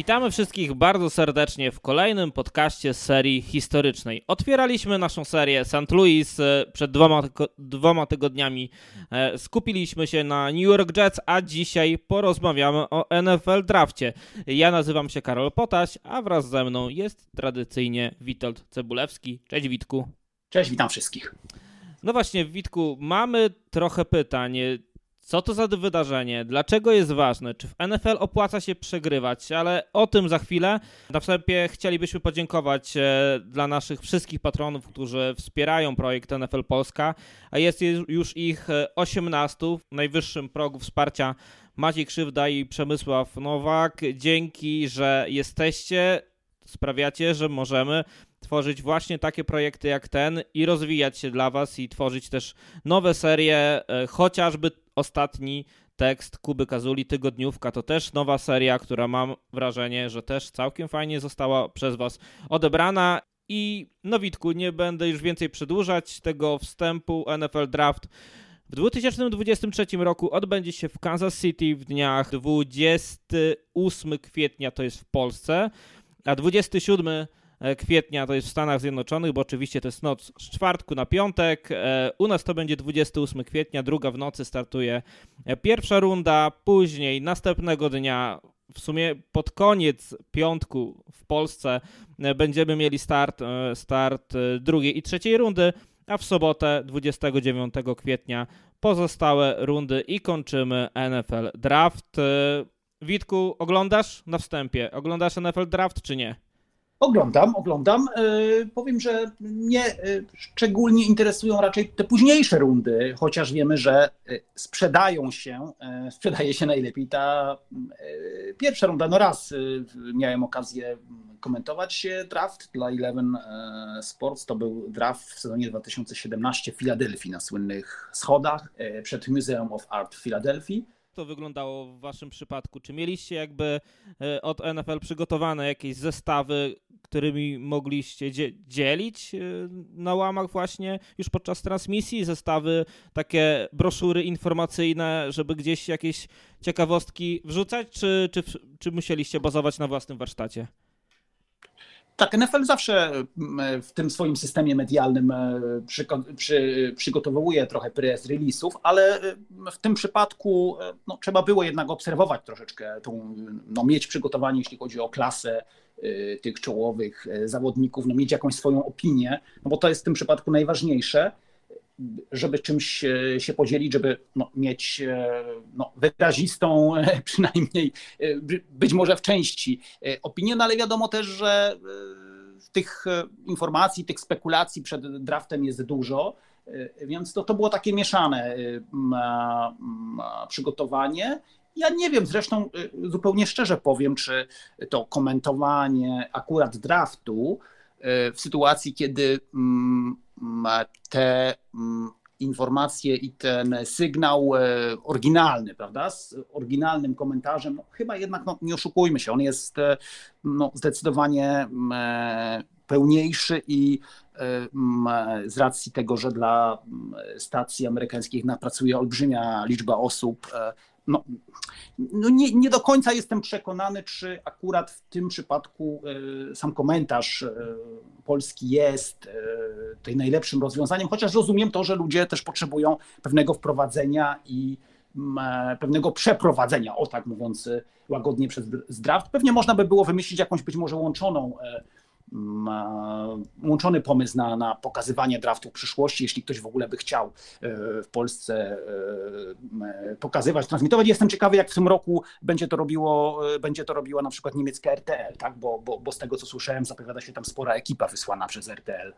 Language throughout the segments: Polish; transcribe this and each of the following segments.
Witamy wszystkich bardzo serdecznie w kolejnym podcaście serii historycznej. Otwieraliśmy naszą serię St. Louis e, przed dwoma, dwoma tygodniami. E, skupiliśmy się na New York Jets, a dzisiaj porozmawiamy o NFL Drafcie. Ja nazywam się Karol Potaś, a wraz ze mną jest tradycyjnie Witold Cebulewski. Cześć Witku. Cześć, witam wszystkich. No właśnie, Witku, mamy trochę pytań. Co to za wydarzenie? Dlaczego jest ważne? Czy w NFL opłaca się przegrywać? Ale o tym za chwilę. Na wstępie chcielibyśmy podziękować e, dla naszych wszystkich patronów, którzy wspierają projekt NFL Polska, a jest już ich 18 e, w najwyższym progu wsparcia. Maciej Krzywda i Przemysław Nowak. Dzięki, że jesteście sprawiacie, że możemy tworzyć właśnie takie projekty jak ten i rozwijać się dla Was i tworzyć też nowe serie, e, chociażby ostatni tekst Kuby Kazuli, Tygodniówka, to też nowa seria, która mam wrażenie, że też całkiem fajnie została przez Was odebrana. I no Witku, nie będę już więcej przedłużać tego wstępu NFL Draft. W 2023 roku odbędzie się w Kansas City w dniach 28 kwietnia, to jest w Polsce, a 27 E, kwietnia to jest w Stanach Zjednoczonych, bo oczywiście to jest noc z czwartku na piątek. E, u nas to będzie 28 kwietnia, druga w nocy startuje e, pierwsza runda, później następnego dnia w sumie pod koniec piątku w Polsce będziemy mieli start, start drugiej i trzeciej rundy, a w sobotę 29 kwietnia pozostałe rundy i kończymy NFL Draft. Witku, oglądasz na wstępie? Oglądasz NFL Draft czy nie? Oglądam, oglądam. E, powiem, że mnie e, szczególnie interesują raczej te późniejsze rundy, chociaż wiemy, że e, sprzedają się, sprzedaje się najlepiej ta pierwsza runda. No raz miałem okazję komentować draft dla Eleven Sports. To był draft w sezonie 2017 w Filadelfii na słynnych schodach przed Museum of Art w Filadelfii to wyglądało w waszym przypadku? Czy mieliście jakby od NFL przygotowane jakieś zestawy, którymi mogliście dzielić y, na łamach właśnie już podczas transmisji, zestawy, takie broszury informacyjne, żeby gdzieś jakieś ciekawostki wrzucać, czy, czy, czy musieliście bazować na własnym warsztacie? Tak, NFL zawsze w tym swoim systemie medialnym e, przy, przy, przygotowuje trochę press release'ów, ale e, w tym przypadku e, no, trzeba było jednak obserwować troszeczkę, tą, no, mieć przygotowanie, jeśli chodzi o klasę tych czołowych zawodników, no, mieć jakąś swoją opinię, no bo to jest w tym przypadku najważniejsze żeby czymś się podzielić, żeby no, mieć no, wyrazistą, przynajmniej być może w części opinię, no ale wiadomo też, że tych informacji, tych spekulacji przed draftem jest dużo, więc to, to było takie mieszane przygotowanie. Ja nie wiem, zresztą zupełnie szczerze powiem, czy to komentowanie akurat draftu w sytuacji, kiedy te mm, informacje i ten sygnał e, oryginalny, prawda, z oryginalnym komentarzem, no, chyba jednak, no, nie oszukujmy się, on jest e, no, zdecydowanie mm, e, pełniejszy i mm, z racji tego, że dla stacji amerykańskich pracuje olbrzymia liczba osób, no, no nie, nie, do końca jestem przekonany, czy akurat w tym przypadku e, sam komentarz e, polski jest e, tej najlepszym rozwiązaniem, chociaż rozumiem to, że ludzie też potrzebują pewnego wprowadzenia i pewnego przeprowadzenia, o tak mówiąc łagodnie przez draft. Pewnie można by było wymyślić jakąś być może łączoną łączony pomysł na, na pokazywanie draftu w przyszłości, jeśli ktoś w ogóle by chciał e, w Polsce e, pokazywać, transmitować. Jestem ciekawy, jak w tym roku będzie to robiło, e, będzie to robiła na przykład niemiecka RTL, tak? bo, bo, bo z tego co słyszałem, zapowiada się tam spora ekipa wysłana przez RTL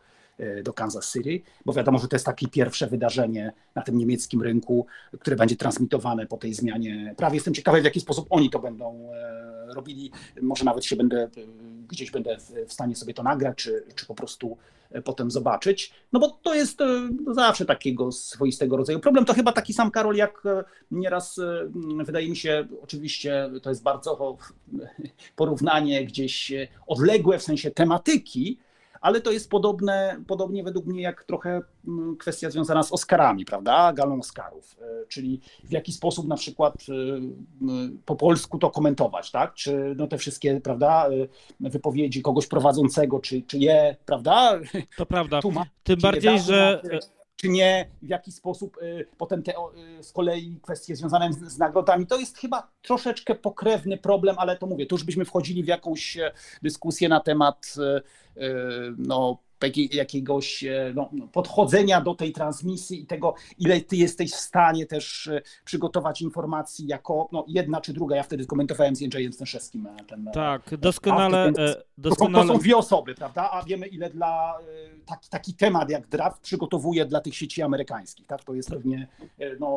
do Kansas City, bo wiadomo, że to jest takie pierwsze wydarzenie na tym niemieckim rynku, które będzie transmitowane po tej zmianie prawie. Jestem ciekawy, w jaki sposób oni to będą robili. Może nawet się będę, gdzieś będę w stanie sobie to nagrać, czy, czy po prostu potem zobaczyć. No bo to jest e, zawsze takiego swoistego rodzaju problem. To chyba taki sam Karol, jak e, nieraz e, wydaje mi się, oczywiście to jest bardzo porównanie gdzieś odległe w sensie tematyki, ale to jest podobne, podobnie według mnie jak trochę mm, kwestia związana z Oscarami, prawda? Galą Oscarów, e, czyli w jaki sposób na przykład po polsku to komentować, tak? Czy no te wszystkie, prawda, wypowiedzi kogoś prowadzącego, czy, czy je, prawda? To prawda. Tym bardziej, że czy nie, w jaki sposób y, potem te y, z kolei kwestie związane z, nagrodami, to jest chyba troszeczkę pokrewny problem, ale to mówię, tu już byśmy wchodzili w jakąś e, dyskusję na temat y, no, jakiegoś e, no, no, podchodzenia do tej transmisji i tego, ile ty jesteś w stanie też e, przygotować informacji jako no, jedna czy druga. Ja wtedy komentowałem z Jędrzejem Stęszewskim e, ten Tak, doskonale. doskonale... To, są dwie osoby, prawda? A wiemy, ile dla taki, taki temat jak draft przygotowuje dla tych sieci amerykańskich. Tak? To jest tak. pewnie no,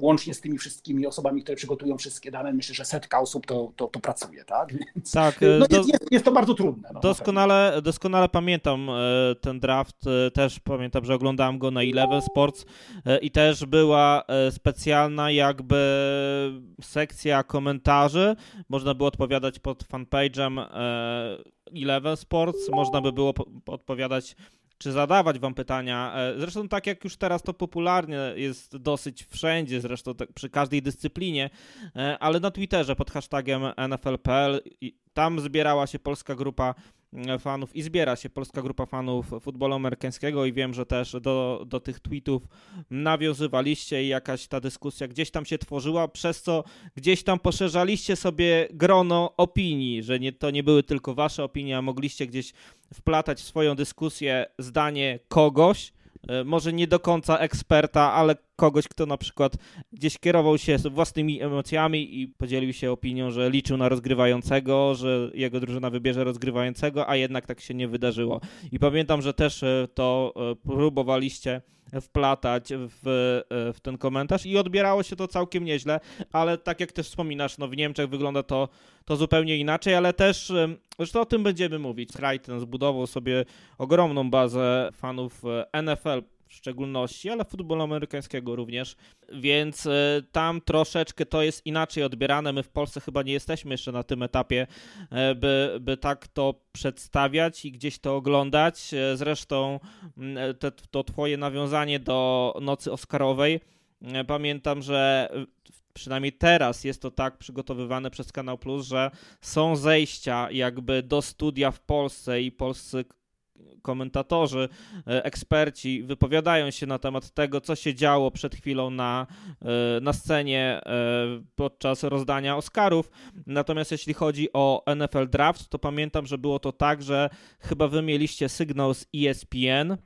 łącznie z tymi wszystkimi osobami, które przygotują wszystkie dane, myślę, że setka osób to, to, to pracuje. Tak, Więc, tak no, do... jest, jest, jest, to bardzo trudne. No, doskonale, doskonale pamiętam ten draft, e, też pamiętam, że oglądałem go na Eleven Sports e, i też była e, specjalna jakby sekcja komentarzy. Można było odpowiadać pod fanpage'em Eleven Sports, można by było odpowiadać czy zadawać wam pytania. Zresztą tak jak już teraz to popularnie jest dosyć wszędzie, zresztą tak przy każdej dyscyplinie, ale na Twitterze pod hashtagiem NFL.pl tam zbierała się polska grupa fanów i zbiera się polska grupa fanów futbolu amerykańskiego i wiem, że też do, do tych tweetów nawiązywaliście i jakaś ta dyskusja gdzieś tam się tworzyła, przez co gdzieś tam poszerzaliście sobie grono opinii, że nie, to nie były tylko wasze opinie, a mogliście gdzieś wplatać w swoją dyskusję zdanie kogoś, E, może nie do końca eksperta, ale kogoś, kto na przykład gdzieś kierował się własnymi emocjami i podzielił się opinią, że liczył na rozgrywającego, że jego drużyna wybierze rozgrywającego, a jednak tak się nie wydarzyło. I pamiętam, że też e, to e, próbowaliście wplatać w, w ten komentarz i odbierało się to całkiem nieźle, ale tak jak też wspominasz, no w Niemczech wygląda to, to zupełnie inaczej, ale też, zresztą o tym będziemy mówić. Crichton zbudował sobie ogromną bazę fanów NFL w szczególności, ale futbolu amerykańskiego również, więc e, tam troszeczkę to jest inaczej odbierane. My w Polsce chyba nie jesteśmy jeszcze na tym etapie, e, by, by tak to przedstawiać i gdzieś to oglądać. E, zresztą te, to twoje nawiązanie do Nocy Oscarowej, pamiętam, że przynajmniej teraz jest to tak przygotowywane przez Kanał Plus, że są zejścia jakby do studia w Polsce i polscy komentatorzy, e, eksperci wypowiadają się na temat tego, co się działo przed chwilą na, e, na scenie e, podczas rozdania Oscarów. Natomiast jeśli chodzi o NFL Draft, to pamiętam, że było to tak, że chyba wy mieliście sygnał z ESPN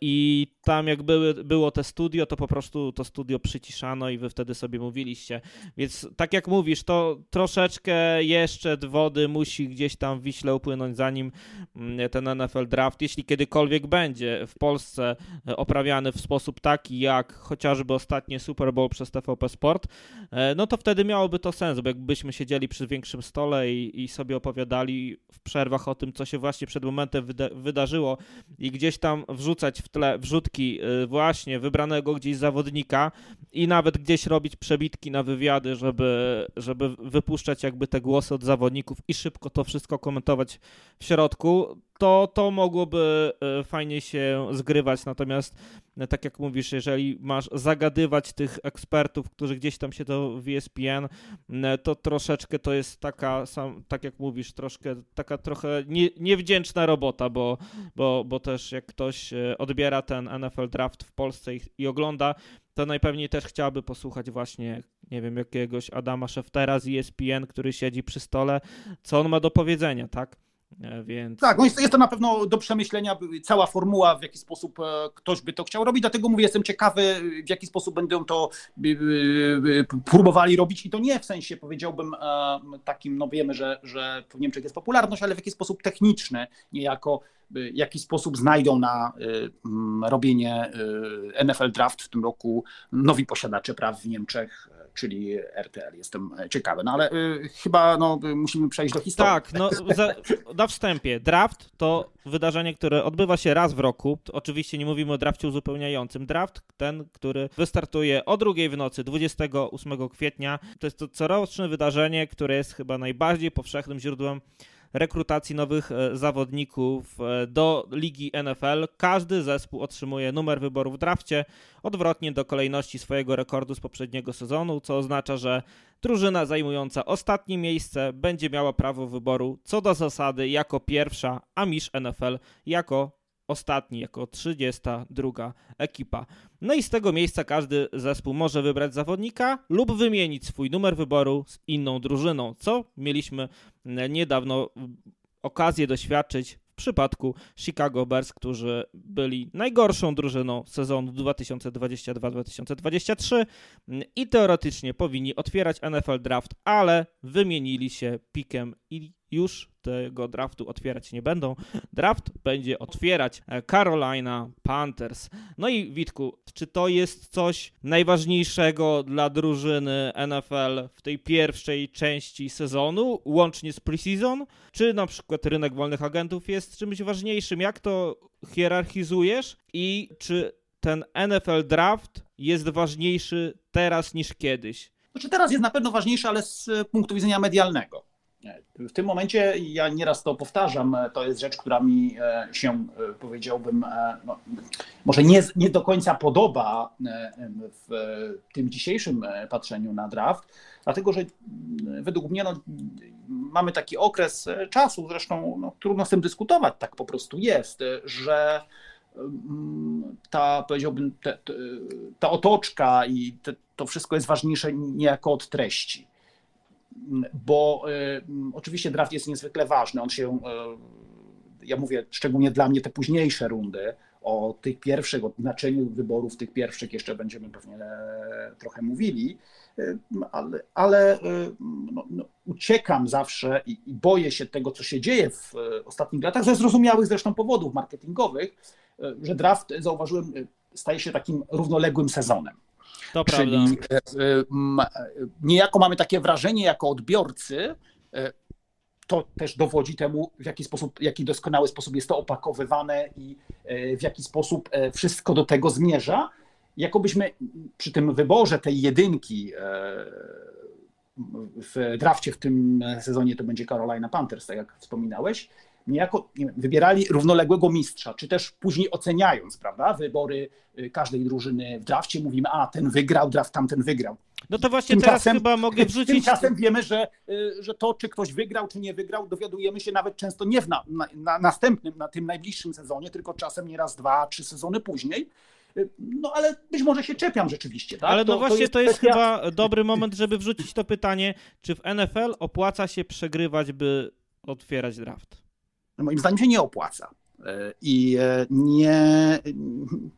i tam jak były, było te studio, to po prostu to studio przyciszano i wy wtedy sobie mówiliście. Więc tak jak mówisz, to troszeczkę jeszcze wody musi gdzieś tam w Wiśle upłynąć, zanim mm, ten NFL Draft, jeśli kiedykolwiek będzie w Polsce e, oprawiany w sposób taki, jak chociażby ostatnie Super Bowl przez TVP Sport, e, no to wtedy miałoby to sens, bo jakbyśmy siedzieli przy większym stole i, i sobie opowiadali w przerwach o tym, co się właśnie przed momentem wyda wydarzyło i gdzieś tam wrzucać w tle wrzut Y, właśnie wybranego gdzieś zawodnika i nawet gdzieś robić przebitki na wywiady, żeby, żeby wypuszczać jakby te głosy od zawodników i szybko to wszystko komentować w środku, to, to mogłoby y, fajnie się zgrywać. Natomiast, y, tak jak mówisz, jeżeli masz zagadywać tych ekspertów, którzy gdzieś tam się to w ESPN, to troszeczkę to jest taka, sam, tak jak mówisz, troszkę taka trochę nie, niewdzięczna robota, bo, bo, bo też jak ktoś odbiera ten NFL draft w Polsce i, i ogląda, to najpewniej też chciałaby posłuchać właśnie, nie wiem, jakiegoś Adama Scheftera z ESPN, który siedzi przy stole, co on ma do powiedzenia, tak? E, więc... Tak, no jest, jest to na pewno do przemyślenia cała formuła, w jaki sposób e, ktoś by to chciał robić, dlatego mówię, jestem ciekawy, w jaki sposób będą to próbowali robić i to nie w sensie, powiedziałbym, e, takim, no wiemy, że, że w Niemczech jest popularność, ale w jaki sposób techniczny, niejako w jaki sposób znajdą na robienie NFL Draft w tym roku nowi posiadacze praw w Niemczech czyli RTL. Jestem ciekawy, no ale y, chyba no, musimy przejść do historii. Tak, no za, na wstępie. Draft to wydarzenie, które odbywa się raz w roku. Oczywiście nie mówimy o drafcie uzupełniającym. Draft, ten, który wystartuje o drugiej w nocy 28 kwietnia. To jest to coroczne wydarzenie, które jest chyba najbardziej powszechnym źródłem rekrutacji nowych e, zawodników e, do ligi NFL każdy zespół otrzymuje numer wyboru w drafcie odwrotnie do kolejności swojego rekordu z poprzedniego sezonu, co oznacza, że drużyna zajmująca ostatnie miejsce będzie miała prawo wyboru co do zasady jako pierwsza, a mistrz NFL jako ostatni, jako 32 ekipa. No i z tego miejsca każdy zespół może wybrać zawodnika lub wymienić swój numer wyboru z inną drużyną, co mieliśmy niedawno okazję doświadczyć w przypadku Chicago Bears, którzy byli najgorszą drużyną sezonu 2022-2023 i teoretycznie powinni otwierać NFL Draft, ale wymienili się pikiem i już tego draftu otwierać nie będą. Draft będzie otwierać Carolina Panthers. No i Witku, czy to jest coś najważniejszego dla drużyny NFL w tej pierwszej części sezonu, łącznie z preseason? Czy na przykład rynek wolnych agentów jest czymś ważniejszym? Jak to hierarchizujesz i czy ten NFL Draft jest ważniejszy teraz niż kiedyś? Znaczy teraz jest na pewno ważniejszy, ale z punktu widzenia medialnego. W tym momencie, ja nieraz to powtarzam, to jest rzecz, która mi e, się, e, powiedziałbym, e, no, może nie, nie do końca podoba w tym dzisiejszym patrzeniu na draft, dlatego że według mnie no, mamy taki okres czasu, zresztą no, trudno z tym dyskutować, tak po prostu jest, że ta, powiedziałbym, te, ta otoczka i te, to wszystko jest ważniejsze niejako od treści bo y, oczywiście draft jest niezwykle ważny. On się, y, ja mówię szczególnie dla mnie te późniejsze rundy, o tych pierwszych, o znaczeniu wyborów tych pierwszych jeszcze będziemy pewnie trochę mówili, y, ale, ale no, no, uciekam zawsze i, i, boję się tego, co się dzieje w ostatnich latach, ze zrozumiałych zresztą powodów marketingowych, że draft, zauważyłem, staje się takim równoległym sezonem. To Czyli prawda. E, e, niejako mamy takie wrażenie jako odbiorcy, e, to też dowodzi temu, w jaki sposób, jaki doskonały sposób jest to opakowywane i w jaki sposób wszystko do tego zmierza. Jakobyśmy przy tym wyborze tej jedynki w drafcie w tym sezonie to będzie Carolina Panthers, tak jak wspominałeś, niejako wiem, wybierali równoległego mistrza, czy też później oceniając, prawda, wybory y, każdej drużyny w drafcie, mówimy, a ten wygrał, draft tamten wygrał. No to właśnie teraz chyba mogę wrzucić... Tymczasem wiemy, że, y, że to, czy ktoś wygrał, czy nie wygrał, dowiadujemy się nawet często nie w na, na, na następnym, na tym najbliższym sezonie, tylko czasem nieraz dwa, trzy sezony później. Y, no ale być może się czepiam rzeczywiście. Tak? Ale no to, właśnie to jest, to jest kwestia... chyba dobry moment, żeby wrzucić to pytanie, czy w NFL opłaca się przegrywać, by otwierać draft? Moim zdaniem się nie opłaca. E, I e, nie,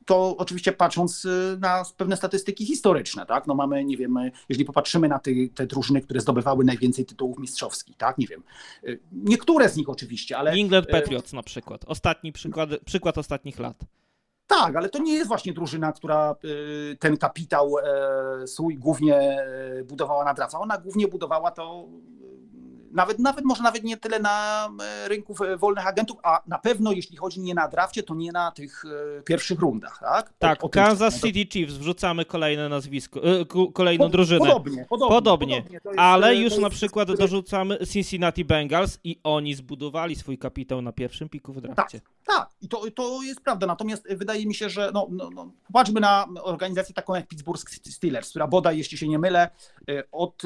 to oczywiście patrząc e, na pewne statystyki historyczne, tak? No mamy, nie wiem, jeżeli popatrzymy na te, te drużyny, które zdobywały najwięcej tytułów mistrzowskich, tak? Nie wiem. Niektóre z nich oczywiście, ale. England Patriots na przykład. Ostatni przykład, przykład ostatnich lat. Tak, ale to nie jest właśnie drużyna, która ten kapitał swój głównie budowała na draft. Ona głównie budowała to nawet, nawet może nawet nie tyle na e, rynku wolnych agentów, a na pewno jeśli chodzi nie na drafcie, to nie na tych e, pierwszych rundach, tak? Tak, o, Kansas City Chiefs, wrzucamy kolejne nazwisko, e, kolejną drużynę. Podobnie, podobnie. podobnie. podobnie. Jest, ale już na przykład jest... dorzucamy Cincinnati Bengals i oni zbudowali swój kapitał na pierwszym piku w drafcie. Tak, tak. i to, to jest prawda, natomiast wydaje mi się, że no, no, no, popatrzmy na organizację taką jak Pittsburgh Steelers, która bodaj, jeśli się nie mylę, od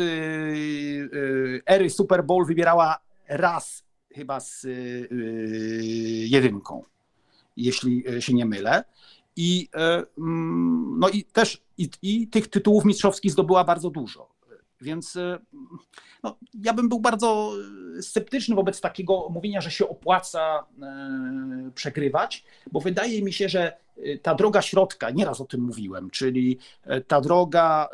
ery Super Bowl wybierała raz chyba z jedynką, jeśli się nie mylę. I, e, mm, no i też i, i tych tytułów mistrzowskich zdobyła bardzo dużo. Więc e, no, ja bym był bardzo sceptyczny wobec takiego mówienia, że się opłaca e, przegrywać, bo wydaje mi się, że ta droga środka, nieraz o tym mówiłem, czyli ta droga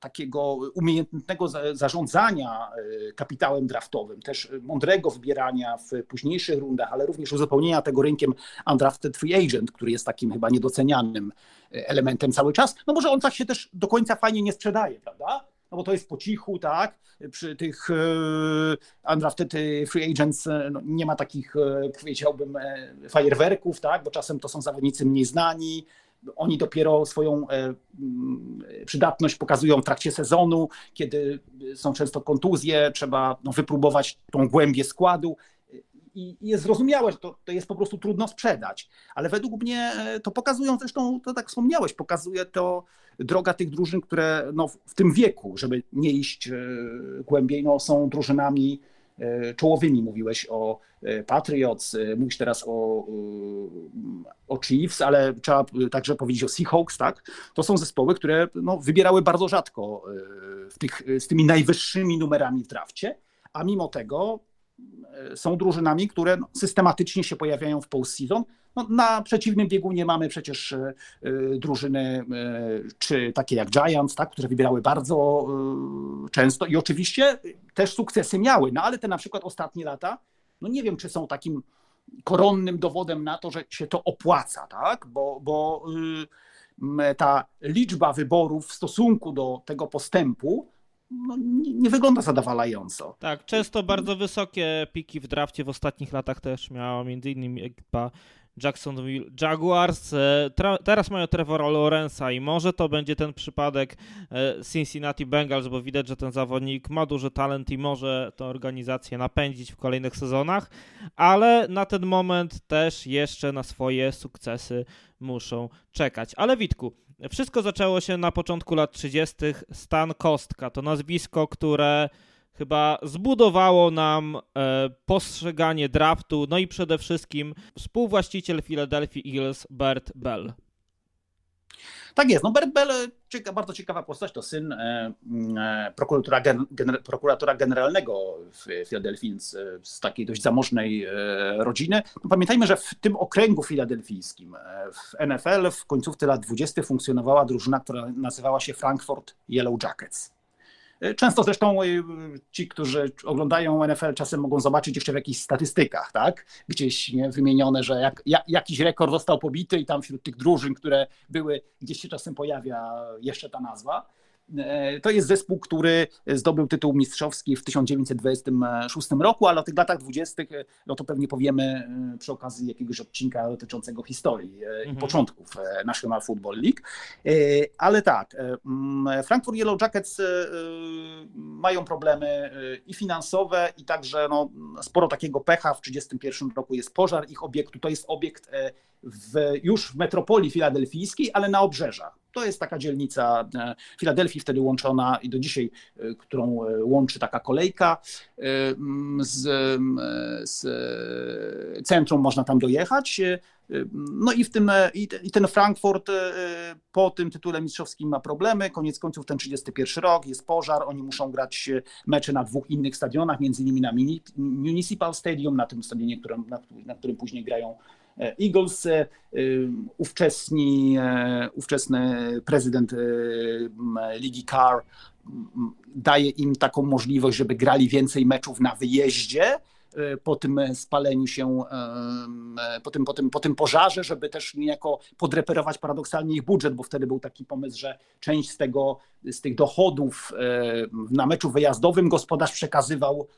takiego umiejętnego zarządzania e, kapitałem draftowym, też mądrego wybierania w późniejszych rundach, ale również uzupełnienia tego rynkiem undrafted free agent, który jest takim chyba niedocenianym e, elementem cały czas, no może on tak się też do końca fajnie nie sprzedaje, prawda? No bo to jest po cichu, tak? Przy tych e, undrafted free agents no, nie ma takich, powiedziałbym, fajerwerków, tak? Bo czasem to są zawodnicy mniej znani, oni dopiero swoją e, mm, przydatność pokazują w trakcie sezonu, kiedy są często kontuzje, trzeba no, wypróbować tą głębię składu i jest zrozumiałe, że to, to jest po prostu trudno sprzedać. Ale według mnie to pokazują, zresztą to tak wspomniałeś, pokazuje to droga tych drużyn, które no, w tym wieku, żeby nie iść głębiej, no, są drużynami E, czołowymi. Mówiłeś o e, Patriots, e, mówisz teraz o, o Chiefs, ale trzeba także powiedzieć o Seahawks, tak? To są zespoły, które no, wybierały bardzo rzadko w tych, z tymi najwyższymi numerami w drafcie, a mimo tego są drużynami, które no, systematycznie się pojawiają w postseason. No, na przeciwnym biegunie mamy przecież e, e, drużyny e, czy takie jak Giants, tak, które wybierały bardzo często i oczywiście też sukcesy miały, no ale te na przykład ostatnie lata, no nie wiem, czy są takim koronnym dowodem na to, że się to opłaca, tak, bo, bo ta liczba wyborów w stosunku do tego postępu no, nie, nie, wygląda zadowalająco. Tak, często bardzo wysokie piki w drafcie w ostatnich latach też miała innymi ekipa Jacksonville Jaguars. E, teraz mają Trevora Lawrence'a i może to będzie ten przypadek e, Cincinnati Bengals, bo widać, że ten zawodnik ma duży talent i może tę organizację napędzić w kolejnych sezonach, ale na ten moment też jeszcze na swoje sukcesy muszą czekać. Ale Witku, wszystko zaczęło się na początku lat 30. Stan Kostka to nazwisko, które chyba zbudowało nam e, postrzeganie draftu, no i przede wszystkim współwłaściciel Philadelphia Eagles Bert Bell. Tak jest, no Bert Bell, cieka, bardzo ciekawa postać, to syn e, e, prokuratora, gen, prokuratora generalnego w Filadelfii, z, z takiej dość zamożnej e, rodziny. No, pamiętajmy, że w tym okręgu filadelfijskim e, w NFL w końcówce lat 20. funkcjonowała drużyna, która nazywała się Frankfurt Yellow Jackets. Często zresztą y, ci, którzy oglądają NFL, czasem mogą zobaczyć jeszcze w jakichś statystykach, tak? Gdzieś nie, wymienione, że jak, jak, jakiś rekord został pobity i tam wśród tych drużyn, które były, gdzieś się czasem pojawia jeszcze ta nazwa. E, to jest zespół, który zdobył tytuł mistrzowski w 1926 roku, ale o tych latach 20. E, no to pewnie powiemy e, przy okazji jakiegoś odcinka dotyczącego historii mhm. i początków National Football League. Ale tak, Frankfurt Yellow Jackets mają problemy i finansowe, i także no, sporo takiego pecha. W 1931 roku jest pożar ich obiektu. To jest obiekt w, już w metropolii filadelfijskiej, ale na obrzeżach. To jest taka dzielnica e, Filadelfii, wtedy łączona i do dzisiaj, e, którą e, łączy taka kolejka z, z centrum, można tam dojechać. No i, w tym, i ten Frankfurt po tym tytule mistrzowskim ma problemy. Koniec końców ten 31 rok, jest pożar, oni muszą grać mecze na dwóch innych stadionach, między innymi na Municipal Stadium, na tym stadionie, na, którym później grają Eagles, e, ówczesni, e, ówczesny prezydent Ligi Carr daje im taką możliwość, żeby grali więcej meczów na wyjeździe, E, po tym spaleniu się, e, po tym, po tym, po tym pożarze, żeby też niejako podreperować paradoksalnie ich budżet, bo wtedy był taki pomysł, że część z, tego, z tych dochodów e, na meczu wyjazdowym gospodarz przekazywał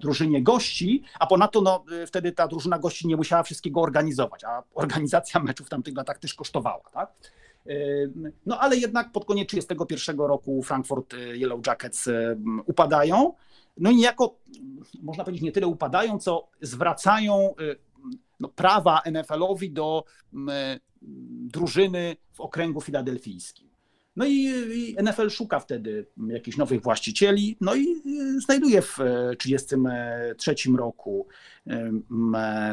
drużynie gości, a ponadto no, wtedy ta drużyna gości nie musiała wszystkiego organizować, a organizacja meczów w tamtych latach też kosztowała. Tak? No ale jednak pod koniec 1931 roku Frankfurt Yellow Jackets upadają. No i niejako, można powiedzieć, nie tyle upadają, co zwracają y, no, prawa NFL-owi do drużyny w okręgu filadelfijskim. No i, NFL szuka wtedy jakichś nowych właścicieli, no i y, znajduje w 1933 y, roku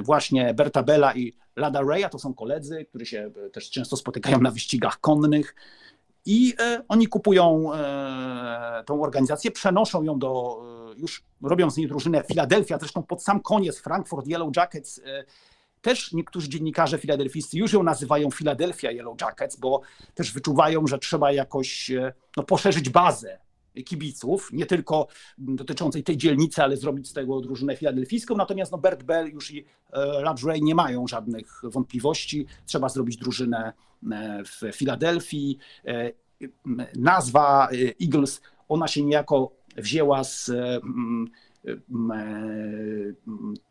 właśnie Berta Bella i Lada Raya, to są koledzy, którzy się też często spotykają na wyścigach konnych. I e, oni kupują e, tą organizację, przenoszą ją do, e, już robią z niej drużynę Philadelphia, zresztą pod sam koniec Frankfurt Yellow Jackets też niektórzy dziennikarze filadelfijscy już ją nazywają Philadelphia Yellow Jackets, bo też wyczuwają, że trzeba jakoś no, poszerzyć bazę kibiców, nie tylko dotyczącej tej dzielnicy, ale zrobić z tego drużynę filadelfijską. Natomiast no, Bert Bell już i e, nie mają żadnych wątpliwości. Trzeba zrobić drużynę e, w Filadelfii. E, nazwa e, Eagles, ona się niejako wzięła z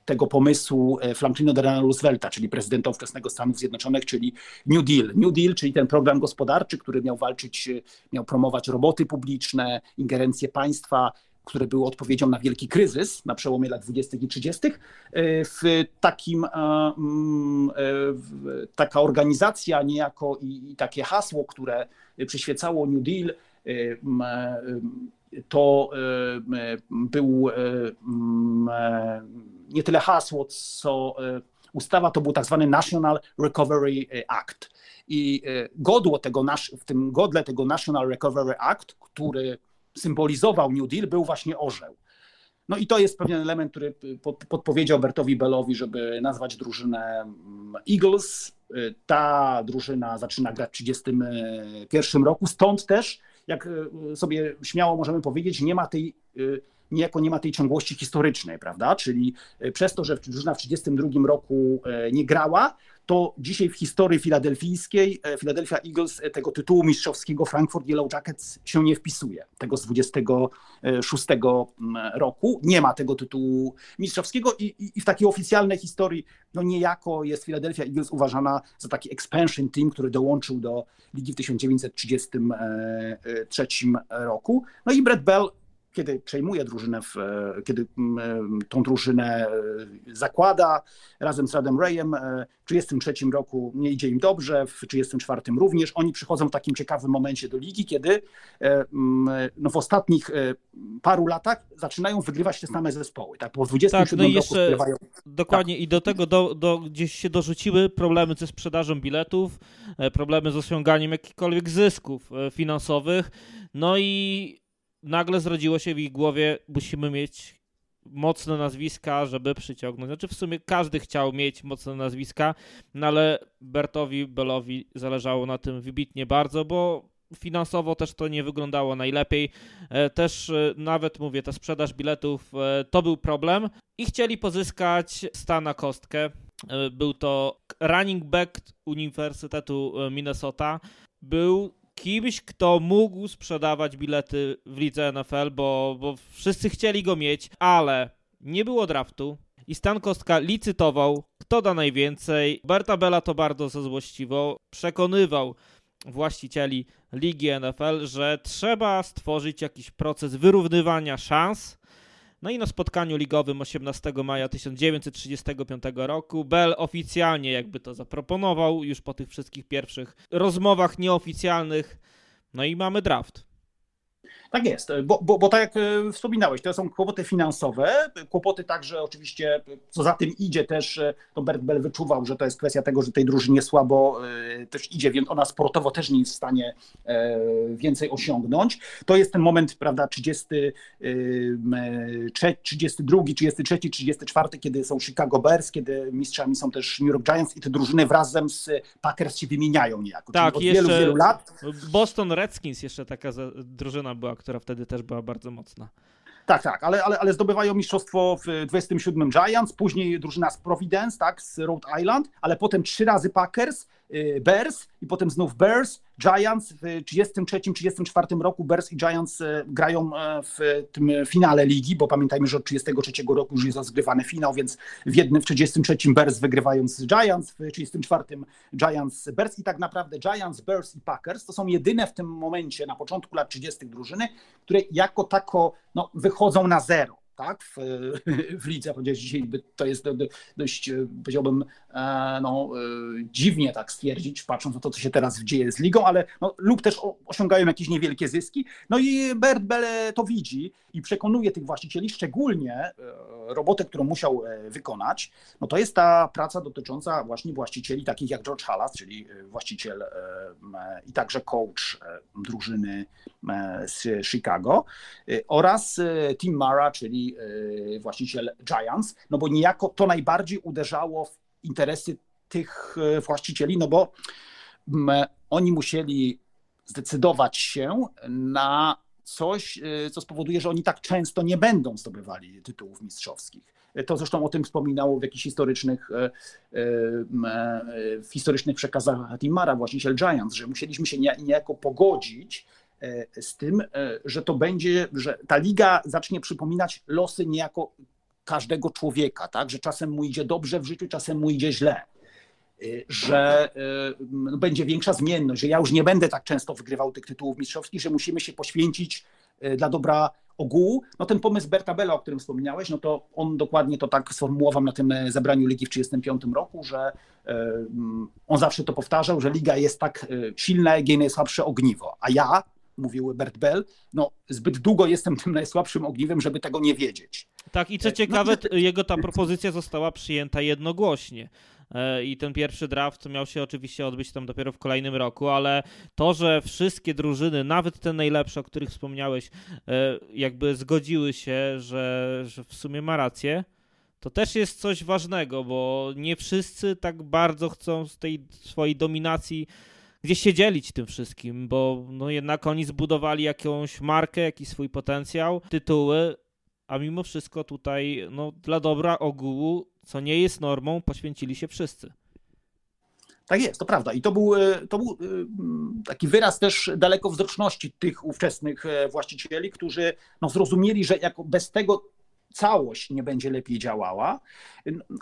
tego pomysłu Franklina Delano Roosevelta, czyli prezydenta ówczesnego Stanów Zjednoczonych, czyli New Deal. New Deal, czyli ten program gospodarczy, który miał walczyć, miał promować roboty publiczne, ingerencję państwa, które były odpowiedzią na wielki kryzys na przełomie lat 20. i 30. W takim, mm, taka organizacja niejako i, i takie hasło, które przyświecało New Deal, to był nie tyle hasło, co ustawa, to był tak zwany National Recovery Act. I godło tego, w tym godle tego National Recovery Act, który symbolizował New Deal, był właśnie orzeł. No i to jest pewien element, który podpowiedział Bertowi Bellowi, żeby nazwać drużynę Eagles. Ta drużyna zaczyna grać w 1931 roku, stąd też, jak y, sobie śmiało możemy powiedzieć, nie ma tej y, niejako nie ma tej ciągłości historycznej, prawda? Czyli y, przez to, że drużyna w 1932 roku nie grała, to dzisiaj w historii filadelfijskiej e, Philadelphia Eagles e, tego tytułu mistrzowskiego Frankfurt Yellow Jackets się nie wpisuje, tego z 26 roku. Nie ma tego tytułu mistrzowskiego i, i, i w takiej oficjalnej historii no niejako jest Philadelphia Eagles uważana za taki expansion team, który dołączył do ligi w 1933 e, roku. No i Brett Bell kiedy przejmuje drużynę, w, e, kiedy e, tą drużynę e, zakłada razem z Radem Rayem. W 1933 roku nie idzie im dobrze, w 1934 również. Oni przychodzą w takim ciekawym momencie do ligi, kiedy no, w ostatnich paru latach zaczynają wygrywać te same zespoły. Tak, po 27 tak, no roku wygrywają. Dokładnie tak. i do tego do, do, gdzieś się dorzuciły problemy ze sprzedażą biletów, problemy z osiąganiem jakichkolwiek zysków finansowych. No i nagle zrodziło się w ich głowie, musimy mieć mocne nazwiska, żeby przyciągnąć. Znaczy w sumie każdy chciał mieć mocne nazwiska, no ale Bertowi Bellowi zależało na tym wybitnie bardzo, bo finansowo też to nie wyglądało najlepiej. E, też e, nawet mówię, ta sprzedaż biletów e, to był problem i chcieli pozyskać Stana Kostkę. Był to running back Uniwersytetu Minnesota. Był kimś, kto mógł sprzedawać bilety w lidze NFL, bo, bo wszyscy chcieli go mieć, ale nie było draftu i Stan Kostka licytował, kto da najwięcej. Berta Bella to bardzo zezłościwo przekonywał właścicieli ligi NFL, że trzeba stworzyć jakiś proces wyrównywania szans no i na spotkaniu ligowym 18 maja 1935 roku Bell oficjalnie jakby to zaproponował już po tych wszystkich pierwszych rozmowach nieoficjalnych. No i mamy draft. Tak jest, bo, bo, bo tak jak e, wspominałeś, to są kłopoty finansowe, kłopoty także oczywiście, co za tym idzie też, e, to Bert Bell wyczuwał, że to jest kwestia tego, że tej drużynie słabo e, też idzie, więc ona sportowo też nie jest w stanie więcej osiągnąć. To jest ten moment, prawda, 30, 32, 33, 34, kiedy są Chicago Bears, kiedy mistrzami są też New York Giants i te drużyny razem z Packers się wymieniają niejako. Tak, od jeszcze wielu, wielu lat. Boston Redskins jeszcze taka drużyna była, która wtedy też była bardzo mocna. Tak, tak, ale, ale, ale zdobywają mistrzostwo w 27 Giants, później drużyna z Providence, tak, z Rhode Island, ale potem trzy razy Packers, Bears i potem znów Bears, Giants w 33-34 roku. Bears i Giants y, grają y, w tym finale ligi, bo pamiętajmy, że od 33 roku już jest rozgrywany finał, więc w jednym w 33 Bears wygrywają Giants, w 34 Giants Bears. I tak naprawdę Giants, Bears i Packers to są jedyne w tym momencie na początku lat 30 drużyny, które jako tako no, wychodzą na zero tak, w, w lidze, chociaż dzisiaj to jest dość, powiedziałbym, e, no, e, dziwnie tak stwierdzić, patrząc na to, co się teraz dzieje z ligą, ale no, lub też osiągają jakieś niewielkie zyski. No i Bert Bele to widzi i przekonuje tych właścicieli, szczególnie e, robotę, którą musiał wykonać, no to jest ta praca dotycząca właśnie właścicieli takich jak George Halas, czyli właściciel i także coach drużyny z Chicago oraz Tim Mara, czyli Y, właściciel Giants, no bo niejako to najbardziej uderzało w interesy tych y, właścicieli, no bo mm, oni musieli zdecydować się na coś, co spowoduje, że oni tak często nie będą zdobywali tytułów mistrzowskich. To zresztą o tym wspominało w jakichś historycznych, w historycznych przekazach Timara, właściciel Giants, że musieliśmy się niejako pogodzić z tym, że to będzie, że ta liga zacznie przypominać losy niejako każdego człowieka, tak? że czasem mu idzie dobrze w życiu, czasem mu idzie źle że no, będzie większa zmienność, że ja już nie będę tak często wygrywał tych tytułów mistrzowskich, że musimy się poświęcić dla dobra ogółu. No ten pomysł Berta Bella, o którym wspomniałeś, no to on dokładnie to tak sformułował na tym e, zebraniu ligi w 1935 roku, że e, mm, on zawsze to powtarzał, że liga jest tak e, silna, jak jej najsłabsze ogniwo. A ja, mówił Bert Bell, no zbyt długo jestem tym najsłabszym ogniwem, żeby tego nie wiedzieć. Tak, i co ciekawe, no, jego ta propozycja została przyjęta jednogłośnie. E, i ten pierwszy draft miał się oczywiście odbyć tam dopiero w kolejnym roku, ale to, że wszystkie drużyny, nawet te najlepsze, o których wspomniałeś, e, jakby zgodziły się, że, że w sumie ma rację, to też jest coś ważnego, bo nie wszyscy tak bardzo chcą z tej swojej dominacji gdzieś się dzielić tym wszystkim, bo no jednak oni zbudowali jakąś markę, jakiś swój potencjał, tytuły, a mimo wszystko tutaj no, dla dobra ogółu co nie jest normą, poświęcili się wszyscy. Tak jest, to prawda. I to był, e, to był e, taki wyraz też dalekowzroczności tych ówczesnych e, właścicieli, którzy no, zrozumieli, że jako bez tego całość nie będzie lepiej działała.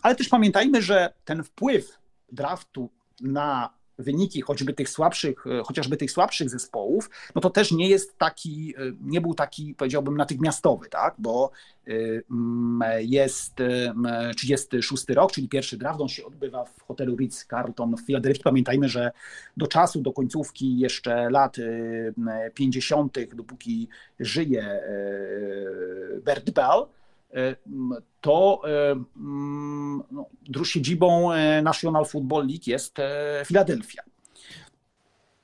Ale też pamiętajmy, że ten wpływ draftu na wyniki choćby tych słabszych, e, chociażby tych słabszych zespołów, no to też nie jest taki, e, nie był taki, powiedziałbym, natychmiastowy, tak? Bo e, jest 36 rok, czyli pierwszy draft, on się odbywa w hotelu Ritz-Carlton w Filadelfii. Pamiętajmy, że do czasu, do końcówki jeszcze lat 50., dopóki żyje Bert Bell, to e, no, siedzibą e, National Football League jest Filadelfia.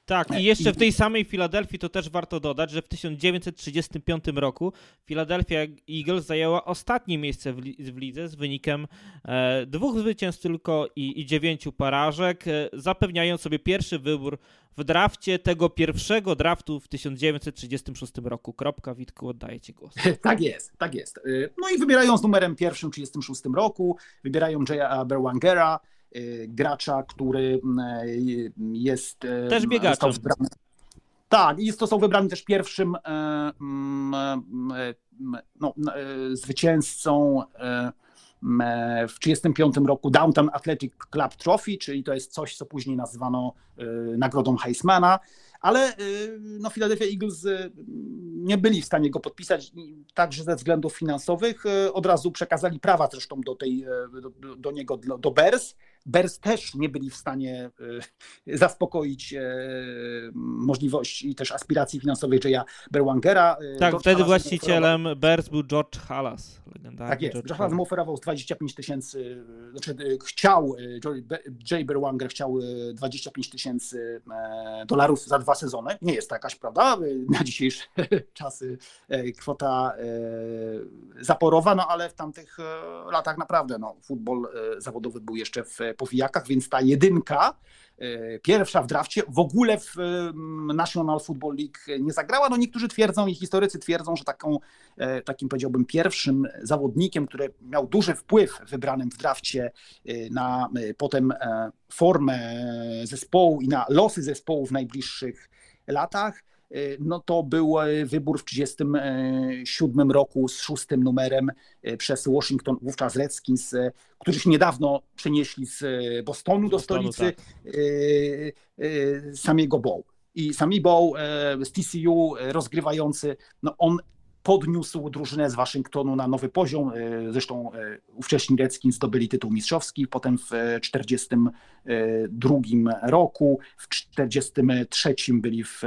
Tak, i jeszcze w tej samej Filadelfii to też warto dodać, że w 1935 roku Philadelphia Eagles zajęła ostatnie miejsce w, lidze z wynikiem e, dwóch zwycięstw tylko i, i dziewięciu porażek, e, zapewniając sobie pierwszy wybór w drafcie tego pierwszego draftu w 1936 roku. Kropka, Witku, oddaję Ci głos. Tak jest, tak jest. E, no i wybierają z numerem pierwszym w 1936 roku, wybierają Jaya Berwangera, gracza, który y, jest. Y, też biegaczem. Tak, i został wybrany też pierwszym no, zwycięzcą w 1935 roku Downtown Athletic Club Trophy, czyli to jest coś, co później nazwano nagrodą Heismana ale y, no, Philadelphia Eagles y, nie byli w stanie go podpisać, także ze względów finansowych. Y, od razu przekazali prawa zresztą do, tej, do, do niego, do Bears. Bears też nie byli w stanie zaspokoić możliwości i też aspiracji finansowych Jaya Berwangera. Tak, George wtedy Halas właścicielem Bears był George Halas. Tak jest, George, George Halas mu oferował 25 tysięcy, znaczy chciał, Jay Berwanger chciał 25 tysięcy dolarów za dwa sezony. Nie jest to jakaś, prawda, na dzisiejsze czasy kwota zaporowa, no ale w tamtych latach naprawdę no, futbol zawodowy był jeszcze w powijakach, więc ta jedynka, pierwsza w drafcie, w ogóle w National Football League nie zagrała. No niektórzy twierdzą i historycy twierdzą, że taką, takim powiedziałbym pierwszym zawodnikiem, który miał duży wpływ wybranym w drafcie na potem formę zespołu i na losy zespołu w najbliższych latach, no to był y, wybór w 1937 roku z szóstym numerem y, przez Washington, wówczas Redskins, którzy się niedawno przenieśli z Bostonu do stolicy tak. samego Bow. I Sami Bow z TCU rozgrywający, no on podniósł drużynę z Waszyngtonu na nowy poziom. E, zresztą e, ówcześni Redskins zdobyli tytuł mistrzowski, potem w 1942 roku, w 1943 byli w,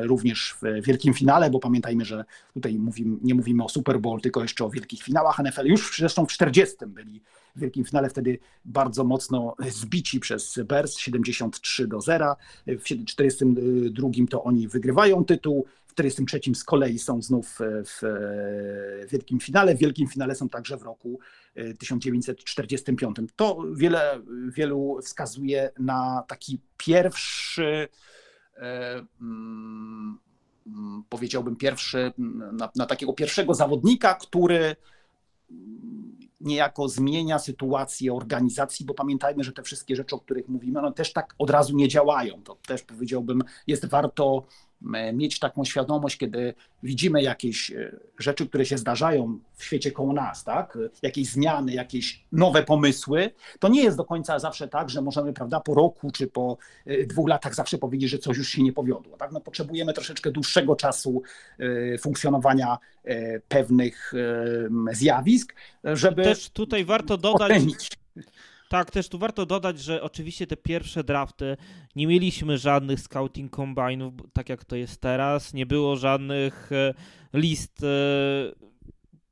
również w wielkim finale, bo pamiętajmy, że tutaj mówimy, nie mówimy o Super Bowl, tylko jeszcze o wielkich finałach NFL. Już zresztą w 1940 byli w wielkim finale, wtedy bardzo mocno zbici przez Bears 73 do 0. W 1942 to oni wygrywają tytuł. W 1943 z kolei są znów e, w e, wielkim finale. W wielkim finale są także w roku 1945. E, to wiele, wielu wskazuje na taki pierwszy, mm, powiedziałbym, pierwszy, na, na takiego pierwszego zawodnika, który niejako zmienia sytuację organizacji, bo pamiętajmy, że te wszystkie rzeczy, o których mówimy, one też tak od razu nie działają. To też powiedziałbym, jest warto mieć taką świadomość, kiedy widzimy jakieś e, rzeczy, które się zdarzają w świecie koło nas, tak? jakieś zmiany, jakieś nowe pomysły, to nie jest do końca zawsze tak, że możemy prawda, po roku czy po e, dwóch latach zawsze powiedzieć, że coś już się nie powiodło. Tak? No, potrzebujemy troszeczkę dłuższego czasu e, funkcjonowania pewnych zjawisk, żeby. Też tutaj warto dodać. Ocenić tak, też tu warto dodać, że oczywiście te pierwsze drafty nie mieliśmy żadnych scouting combinów, tak jak to jest teraz. Nie było żadnych e, list e,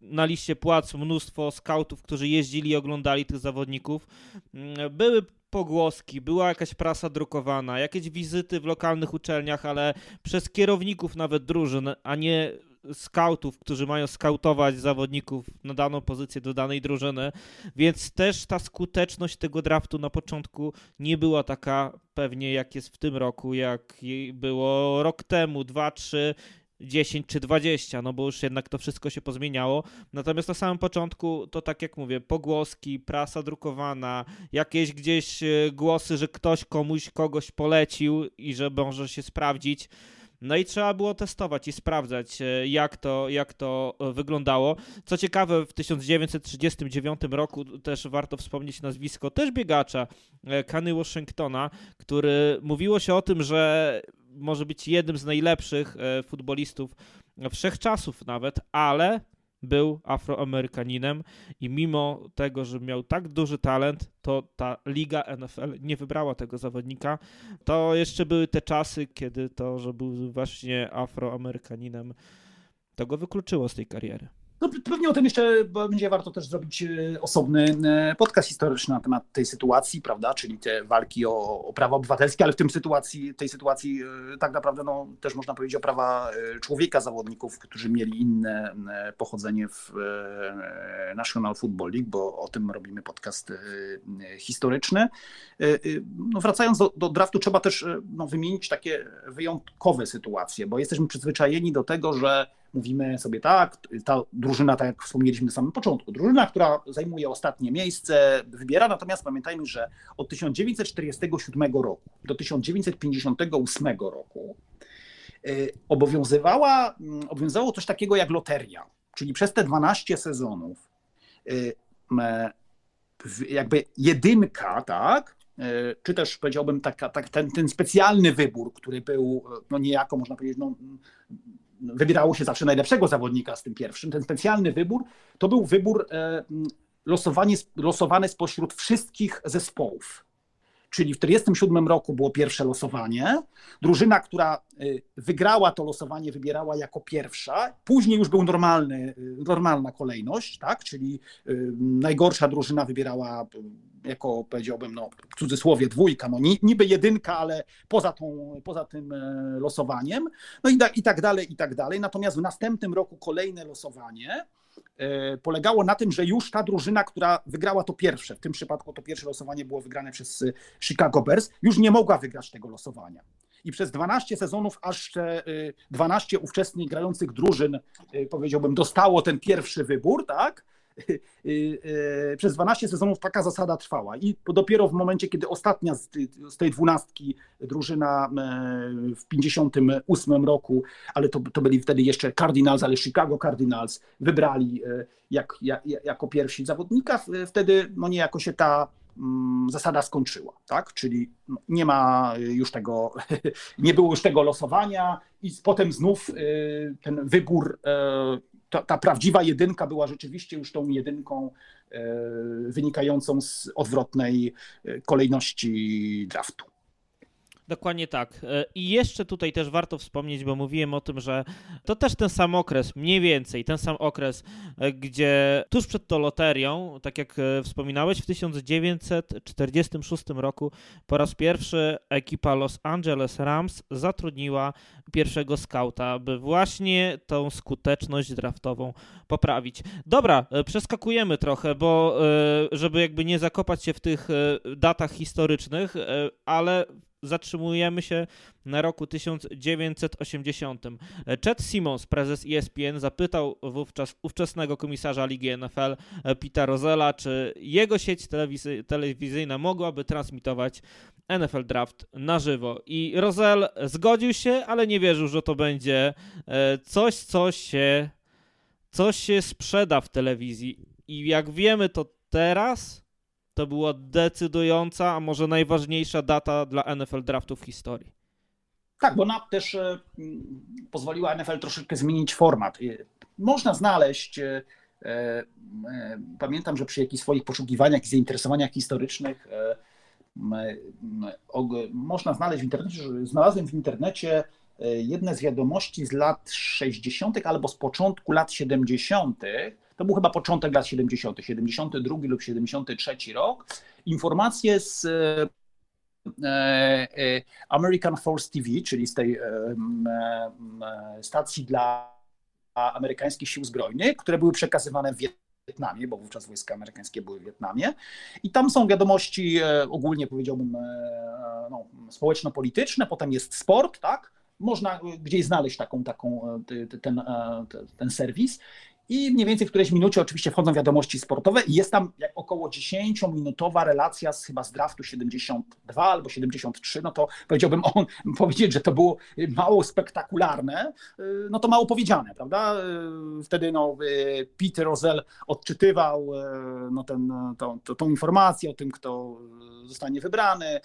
na liście płac mnóstwo scoutów, którzy jeździli i oglądali tych zawodników. Mm, były pogłoski, była jakaś prasa drukowana, jakieś wizyty w lokalnych uczelniach, ale przez kierowników nawet drużyn, a nie skautów, którzy mają skautować zawodników na daną pozycję do danej drużyny, więc też ta skuteczność tego draftu na początku nie była taka pewnie jak jest w tym roku, jak było rok temu, dwa, trzy 10 czy 20, no bo już jednak to wszystko się pozmieniało. Natomiast na samym początku to tak jak mówię, pogłoski, prasa drukowana, jakieś gdzieś e, głosy, że ktoś komuś kogoś polecił i że może się sprawdzić. No i trzeba było testować i sprawdzać, e, jak to, jak to e, wyglądało. Co ciekawe, w 1939 roku też warto wspomnieć nazwisko też biegacza, Kany Washingtona, który mówiło się o tym, że może być jednym z najlepszych e, futbolistów wszechczasów nawet, ale był Afroamerykaninem i mimo tego, że miał tak duży talent, to ta liga NFL nie wybrała tego zawodnika. To jeszcze były te czasy, kiedy to, że był właśnie Afroamerykaninem, to go wykluczyło z tej kariery. No, pewnie o tym jeszcze będzie warto też zrobić e, osobny e, podcast historyczny na temat tej sytuacji, prawda, czyli te walki o, o prawa obywatelskie, ale w tym sytuacji, tej sytuacji e, tak naprawdę no, też można powiedzieć o prawa człowieka, zawodników, którzy mieli inne pochodzenie w National Football League, bo o tym robimy podcast historyczny. No, wracając do, do draftu, trzeba też no, wymienić takie wyjątkowe sytuacje, bo jesteśmy przyzwyczajeni do tego, że mówimy sobie tak, ta drużyna, tak jak wspomnieliśmy na samym początku, drużyna, która zajmuje ostatnie miejsce, wybiera, natomiast pamiętajmy, że od 1947 roku do 1958 roku y, obowiązywała, mm, obowiązywało coś takiego jak loteria, czyli przez te 12 sezonów y, jakby jedynka, tak, y, czy też powiedziałbym taka, tak, ten, ten specjalny wybór, który był no niejako, można powiedzieć, no, wybierało się zawsze najlepszego zawodnika z tym pierwszym. Ten specjalny wybór to był wybór e, losowany, losowany spośród wszystkich zespołów. Czyli w 1947 roku było pierwsze losowanie. Drużyna, która e, wygrała to losowanie, wybierała jako pierwsza. Później już był normalny, e, normalna kolejność, tak? czyli najgorsza drużyna wybierała jako powiedziałbym, no, w cudzysłowie dwójka, no niby jedynka, ale poza, tą, poza tym e, losowaniem, no i, i tak dalej, i tak dalej. Natomiast w następnym roku kolejne losowanie polegało na tym, że już ta drużyna, która wygrała to pierwsze, w tym przypadku to pierwsze losowanie było wygrane przez e, Chicago Bears, już nie mogła wygrać tego losowania. I przez 12 sezonów aż 12 ówczesnych grających drużyn, powiedziałbym, dostało ten pierwszy wybór, tak? E, przez 12 sezonów taka zasada trwała i dopiero w momencie, kiedy ostatnia z, tej dwunastki drużyna e, w 58 roku, ale to, to byli wtedy jeszcze Cardinals, ale Chicago Cardinals wybrali e, jak, jak, jako pierwsi zawodnika, wtedy no niejako się ta mm, zasada skończyła, tak? Czyli no, nie ma już tego, nie było już tego losowania i potem znów ten wybór ta, ta, prawdziwa jedynka była rzeczywiście już tą jedynką e, wynikającą z odwrotnej e, kolejności draftu. Dokładnie tak. E, I jeszcze tutaj też warto wspomnieć, bo mówiłem o tym, że to też ten sam okres, mniej więcej ten sam okres, e, gdzie tuż przed tą loterią, tak jak e, wspominałeś, w 1946 roku po raz pierwszy ekipa Los Angeles Rams zatrudniła pierwszego skauta, by właśnie tą skuteczność draftową poprawić. Dobra, przeskakujemy trochę, bo żeby jakby nie zakopać się w tych datach historycznych, ale zatrzymujemy się na roku 1980. Chet Simmons, prezes ESPN, zapytał wówczas ówczesnego komisarza ligi NFL Pita Rozela, czy jego sieć telewizyjna mogłaby transmitować NFL Draft na żywo. I Rozel zgodził się, ale nie wierzył, że to będzie e, coś, co się, coś się sprzeda w telewizji. I jak wiemy to teraz, to była decydująca, a może najważniejsza data dla NFL Draftu w historii. Tak, bo ona też e, pozwoliła NFL troszeczkę zmienić format. Można znaleźć, e, pamiętam, że przy jakichś swoich poszukiwaniach i zainteresowaniach historycznych można znaleźć w internecie, znalazłem w internecie e, jedne z wiadomości z lat 60. albo z początku lat 70. To był chyba początek lat 70., 72 lub 73 rok. Informacje z e, e, American Force TV, czyli z tej stacji dla amerykańskich sił zbrojnych, które były przekazywane w Wietnamie, bo wówczas wojska amerykańskie były w Wietnamie. I tam są wiadomości e, ogólnie powiedziałbym e, no, społeczno-polityczne, potem jest sport, tak? Można gdzieś znaleźć taką, taką, e, ten, ten serwis i mniej więcej w którejś minucie oczywiście wchodzą wiadomości sportowe i jest tam około 10-minutowa relacja z chyba z draftu 72 albo 73, no to powiedziałbym on powiedzieć, że to było mało spektakularne, no to mało powiedziane, prawda? Wtedy no, Peter Rozell odczytywał no, ten, to, tą informację o tym, kto zostanie wybrany,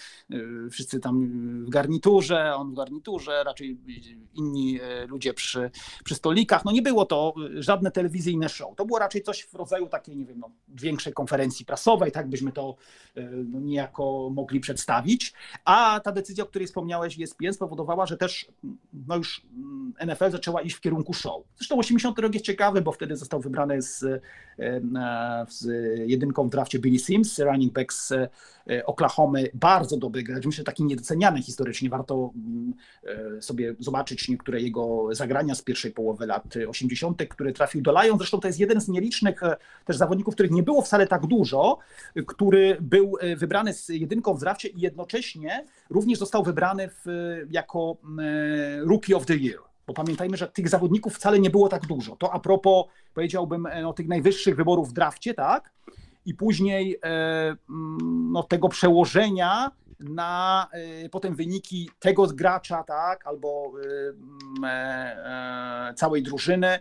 wszyscy tam w garniturze, on w garniturze, raczej inni ludzie przy, przy stolikach, no nie było to żadne telewizyjne telewizyjne show. To było raczej coś w rodzaju takiej, nie wiem, no, większej konferencji prasowej, tak byśmy to e, no, niejako mogli przedstawić. A ta decyzja, o której wspomniałeś, ESPN spowodowała, że też no już mm, NFL zaczęła iść w kierunku show. Zresztą 80 rok jest ciekawy, bo wtedy został wybrany z, e, e, z jedynką w drafcie Billy Sims, running back z Oklahomy, bardzo dobry gracz, myślę, taki niedoceniany historycznie. Warto mm, sobie zobaczyć niektóre jego zagrania z pierwszej połowy lat 80., który trafił do Lions. Zresztą to jest jeden z nielicznych e, też zawodników, których nie było wcale tak dużo, który był e, wybrany z jedynką w drafcie i jednocześnie również został wybrany w, jako e, Rookie of the Year. Bo pamiętajmy, że tych zawodników wcale nie było tak dużo. To a propos, powiedziałbym, no, tych najwyższych wyborów w drafcie, tak? I później no, tego przełożenia na y, potem wyniki tego gracza, tak, albo e, e, całej drużyny.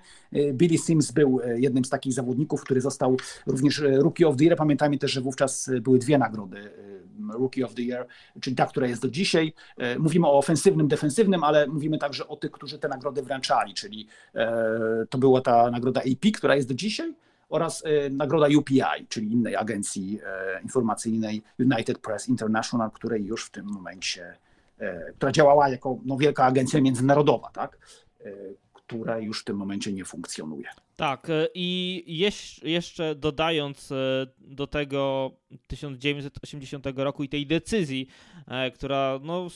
Billy Sims był jednym z takich zawodników, który został również Rookie of the Year. Pamiętajmy też, że wówczas były dwie nagrody Rookie of the Year, czyli ta, która jest do dzisiaj. Mówimy o ofensywnym, defensywnym, ale mówimy także o tych, którzy te nagrody wręczali, czyli e, to była ta nagroda AP, która jest do dzisiaj oraz e, nagroda UPI, czyli innej agencji e, informacyjnej United Press International, której już w tym momencie, e, która działała jako no, wielka agencja międzynarodowa, tak? która już w tym momencie nie funkcjonuje. Tak, i jeszcze dodając do tego 1980 roku i tej decyzji, która no,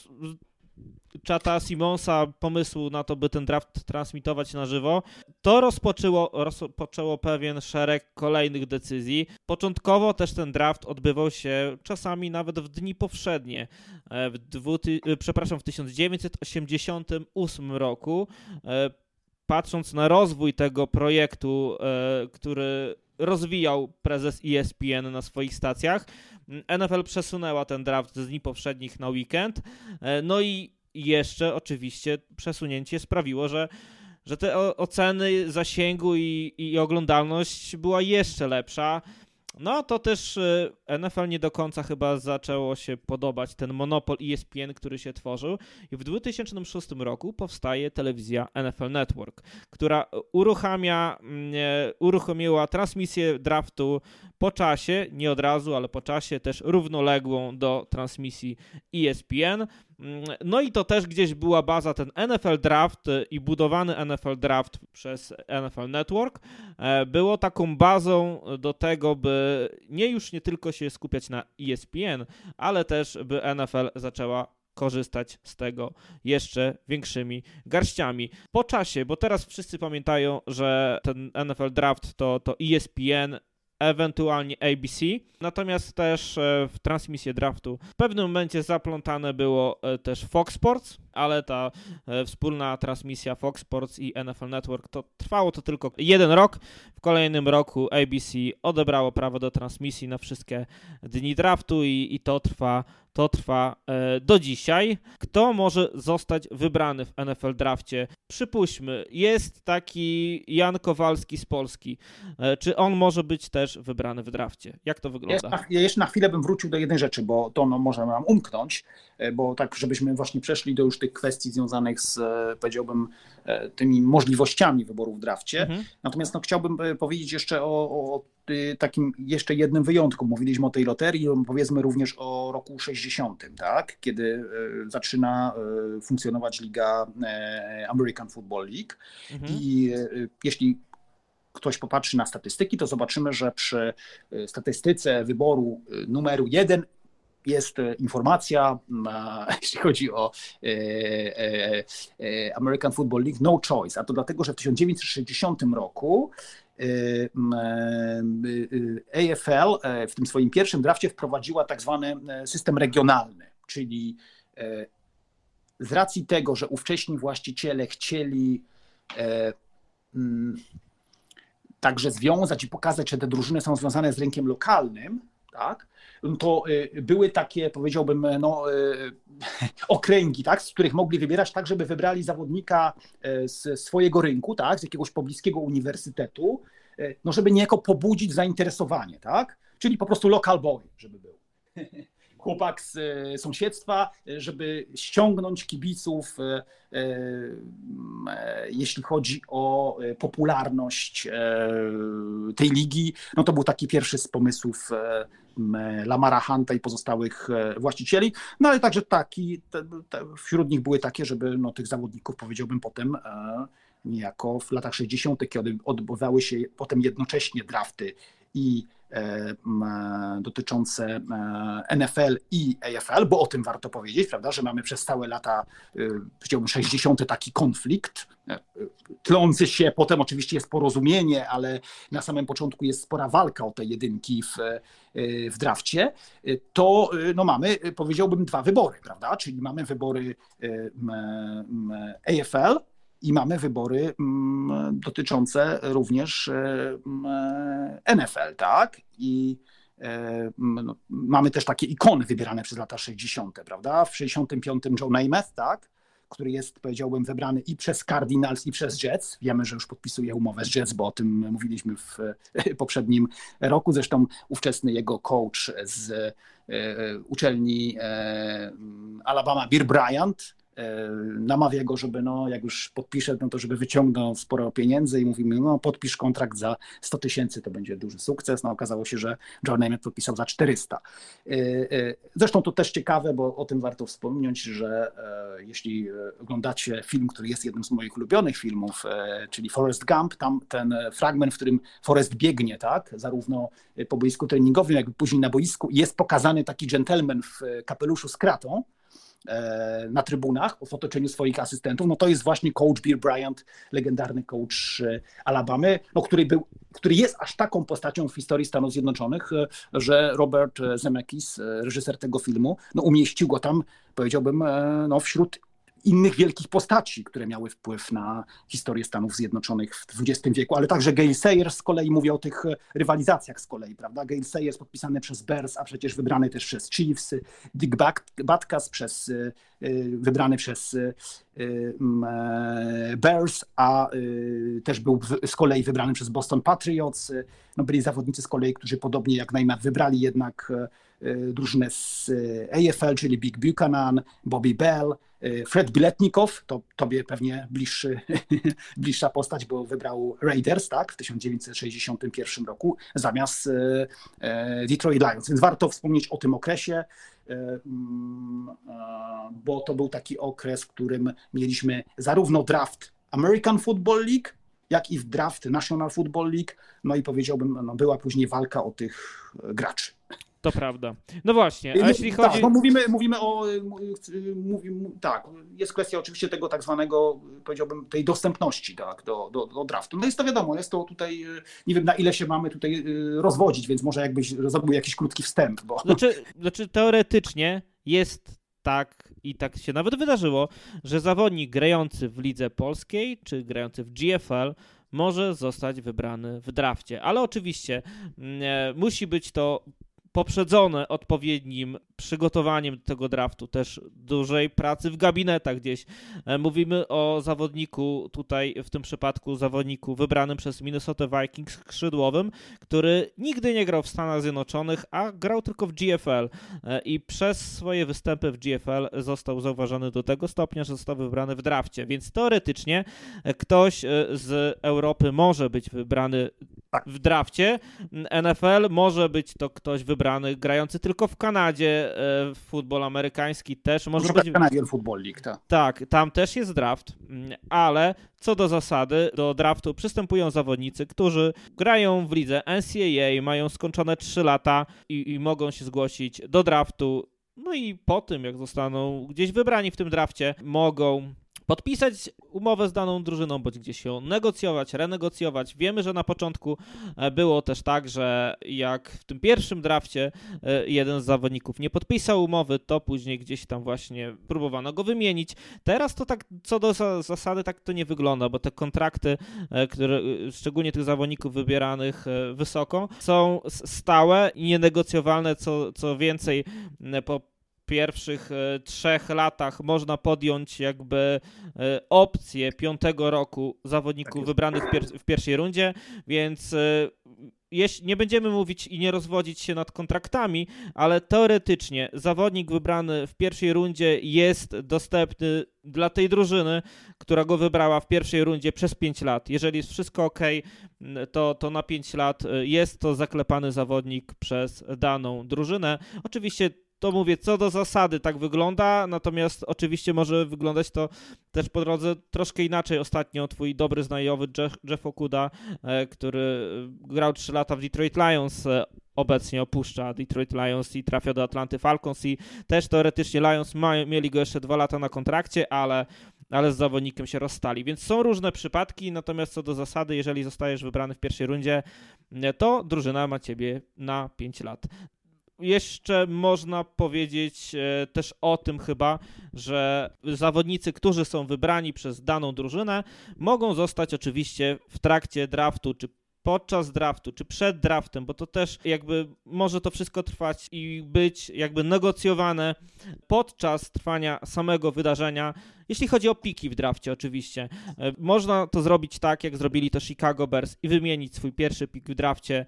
czata Simonsa pomysłu na to, by ten draft transmitować na żywo, to rozpoczęło, rozpoczęło pewien szereg kolejnych decyzji. Początkowo też ten draft odbywał się czasami nawet w dni powszednie. E, w, dwuty, e, przepraszam, w 1988 roku, e, patrząc na rozwój tego projektu, który rozwijał prezes ESPN na swoich stacjach, NFL przesunęła ten draft z dni powszednich na weekend. No i jeszcze oczywiście przesunięcie sprawiło, że, że te oceny zasięgu i, i oglądalność była jeszcze lepsza. No to też y, NFL nie do końca chyba zaczęło się podobać ten monopol ESPN, który się tworzył i w 2006 roku powstaje telewizja NFL Network, która uruchamia, mm, uruchomiła transmisję draftu po czasie, nie od razu, ale po czasie też równoległą do transmisji ESPN. Mm, no i to też gdzieś była baza, ten NFL Draft y, i budowany NFL Draft przez NFL Network e, było taką bazą do tego, by nie już nie tylko się skupiać na ESPN, ale też by NFL zaczęła korzystać z tego jeszcze większymi garściami. Po czasie, bo teraz wszyscy pamiętają, że ten NFL Draft to, to ESPN ewentualnie ABC. Natomiast też e, w transmisję draftu w pewnym momencie zaplątane było e, też Fox Sports, ale ta e, wspólna transmisja Fox Sports i NFL Network to trwało to tylko jeden rok. W kolejnym roku ABC odebrało prawo do transmisji na wszystkie dni draftu i, i to trwa to trwa e, do dzisiaj. Kto może zostać wybrany w NFL drafcie? Przypuśćmy, jest taki Jan Kowalski z Polski. E, czy on może być też wybrany w drafcie? Jak to wygląda? Ja, ja jeszcze na chwilę bym wrócił do jednej rzeczy, bo to no, może nam umknąć, bo tak, żebyśmy właśnie przeszli do już tych kwestii związanych z, powiedziałbym, tymi możliwościami wyboru w drafcie. Mhm. Natomiast no, chciałbym powiedzieć jeszcze o, o takim jeszcze jednym wyjątku. Mówiliśmy o tej loterii, powiedzmy również o roku 60, tak? kiedy zaczyna funkcjonować liga American Football League. Mhm. I jeśli ktoś popatrzy na statystyki, to zobaczymy, że przy statystyce wyboru numeru jeden jest informacja, jeśli chodzi o American Football League, no choice. A to dlatego, że w 1960 roku AFL e, w tym swoim pierwszym drafcie wprowadziła tak zwany e, system regionalny, czyli e, z racji tego, że ówcześni właściciele chcieli także związać i pokazać, że te drużyny są związane z rynkiem lokalnym, tak, to były takie, powiedziałbym, no, okręgi, tak, z których mogli wybierać tak, żeby wybrali zawodnika z swojego rynku, tak, z jakiegoś pobliskiego uniwersytetu, no żeby niejako pobudzić zainteresowanie, tak, czyli po prostu local boy, żeby był. Chłopak z sąsiedztwa, żeby ściągnąć kibiców, jeśli chodzi o popularność tej ligi. No to był taki pierwszy z pomysłów Lamara Hunta i pozostałych e, właścicieli. No ale także taki, wśród nich były takie, żeby no, tych zawodników, powiedziałbym potem, e, niejako w latach 60., kiedy odbywały się potem jednocześnie drafty i e, dotyczące NFL i AFL, bo o tym warto powiedzieć, prawda, że mamy przez całe lata, powiedziałbym 60. taki konflikt, tlący się, potem oczywiście jest porozumienie, ale na samym początku jest spora walka o te jedynki w, w drafcie, to no mamy, powiedziałbym, dwa wybory, prawda, czyli mamy wybory AFL, i mamy wybory dotyczące również NFL, tak? I no, mamy też takie ikony wybierane przez lata 60., prawda? W 65 Joe Namath, tak? który jest, powiedziałbym, wybrany i przez Cardinals, i przez Jets. Wiemy, że już podpisuje umowę z Jets, bo o tym mówiliśmy w poprzednim roku. Zresztą ówczesny jego coach z e, uczelni e, Alabama, Bill Bryant, E, namawia go, żeby no, jak już podpisze, no to żeby wyciągnął sporo pieniędzy i mówimy, no podpisz kontrakt za 100 tysięcy, to będzie duży sukces. No okazało się, że John Namath podpisał za 400. E, e, zresztą to też ciekawe, bo o tym warto wspomnieć, że jeśli oglądacie film, który jest jednym z moich ulubionych filmów, czyli Forrest Gump, tam ten fragment, w którym Forrest biegnie, tak, zarówno po boisku treningowym, jak i później na boisku, jest pokazany taki gentleman w kapeluszu z kratą, E, na trybunach w otoczeniu swoich asystentów, no to jest właśnie coach Bill Bryant, legendarny coach e, Alabamy, no który, był, który jest aż taką postacią w historii Stanów Zjednoczonych, e, że Robert Zemeckis, reżyser tego filmu, no umieścił go tam, powiedziałbym, no wśród innych wielkich postaci, które miały wpływ na historię Stanów Zjednoczonych w XX wieku, ale także Gail Sayers z kolei mówię o tych rywalizacjach z kolei, prawda? Gail Sayers podpisany przez Bears, a przecież wybrany też przez Chiefs, Dick Batkas przez, y, y, wybrany przez Bears, a też był z kolei wybrany przez Boston Patriots. No byli zawodnicy z kolei, którzy podobnie jak Neymar wybrali jednak drużynę z AFL, czyli Big Buchanan, Bobby Bell, Fred Biletnikow, to tobie pewnie bliższy, bliższa postać, bo wybrał Raiders tak, w 1961 roku zamiast y, y, Detroit Lions. Więc warto wspomnieć o tym okresie, mm, bo to był taki okres, w którym mieliśmy zarówno draft American Football League, jak i w draft National Football League. No i powiedziałbym, no była później walka o tych graczy. To prawda. No właśnie, a jeśli tak, chodzi... no mówimy, mówimy o, mówi, tak, jest kwestia oczywiście tego tak zwanego, powiedziałbym, tej dostępności tak, do, do, do draftu. No jest to wiadomo, jest to tutaj, nie wiem na ile się mamy tutaj rozwodzić, więc może jakbyś zrobił jakiś krótki wstęp. Bo... Znaczy, znaczy teoretycznie jest tak i tak się nawet wydarzyło, że zawodnik grający w lidze polskiej czy grający w GFL może zostać wybrany w drafcie. Ale oczywiście e, musi być to poprzedzone odpowiednim przygotowaniem do tego draftu, też dużej pracy w gabinetach gdzieś. E, mówimy o zawodniku, tutaj w tym przypadku zawodniku wybranym przez Minnesota Vikings skrzydłowym, który nigdy nie grał w Stanach Zjednoczonych, a grał tylko w GFL e, i przez swoje występy w GFL został zauważony do tego stopnia, że został wybrany w drafcie, więc teoretycznie e, ktoś z Europy może być wybrany tak. w drafcie. NFL może być to ktoś wybrany grający tylko w Kanadzie. E, futbol amerykański też może być. Canadian Football League, tak. Tak, tam też jest draft, mm, ale co do zasady, do draftu przystępują zawodnicy, którzy grają w lidze NCAA, mają skończone 3 lata i, i mogą się zgłosić do draftu. No i po tym, jak zostaną gdzieś wybrani w tym drafcie, mogą podpisać umowę z daną drużyną, bądź gdzieś ją negocjować, renegocjować. Wiemy, że na początku e, było też tak, że jak w tym pierwszym drafcie e, jeden z zawodników nie podpisał umowy, to później gdzieś tam właśnie próbowano go wymienić. Teraz to tak co do zasady tak to nie wygląda, bo te kontrakty, e, które szczególnie tych zawodników wybieranych wysoko, są stałe i nienegocjowalne, co, co więcej po pierwszych e, trzech latach można podjąć jakby e, opcję piątego roku zawodników tak wybranych w, pier w, pierwszej rundzie, więc e, jeśli nie będziemy mówić i nie rozwodzić się nad kontraktami, ale teoretycznie zawodnik wybrany w pierwszej rundzie jest dostępny dla tej drużyny, która go wybrała w pierwszej rundzie przez 5 lat. Jeżeli jest wszystko ok, to, to na 5 lat jest to zaklepany zawodnik przez daną drużynę. Oczywiście to mówię, co do zasady tak wygląda, natomiast oczywiście może wyglądać to też po drodze troszkę inaczej. Ostatnio twój dobry znajomy Jeff, Jeff Okuda, e, który grał 3 lata w Detroit Lions, e, obecnie opuszcza Detroit Lions i trafia do Atlanty Falcons i też teoretycznie Lions mają, mieli go jeszcze dwa lata na kontrakcie, ale, ale z zawodnikiem się rozstali. Więc są różne przypadki, natomiast co do zasady, jeżeli zostajesz wybrany w pierwszej rundzie, e, to drużyna ma ciebie na 5 lat jeszcze można powiedzieć e, też o tym chyba, że zawodnicy, którzy są wybrani przez daną drużynę, mogą zostać oczywiście w trakcie draftu czy podczas draftu, czy przed draftem, bo to też jakby może to wszystko trwać i być jakby negocjowane podczas trwania samego wydarzenia, jeśli chodzi o piki w drafcie oczywiście. E, można to zrobić tak, jak zrobili to Chicago Bears i wymienić swój pierwszy pik w drafcie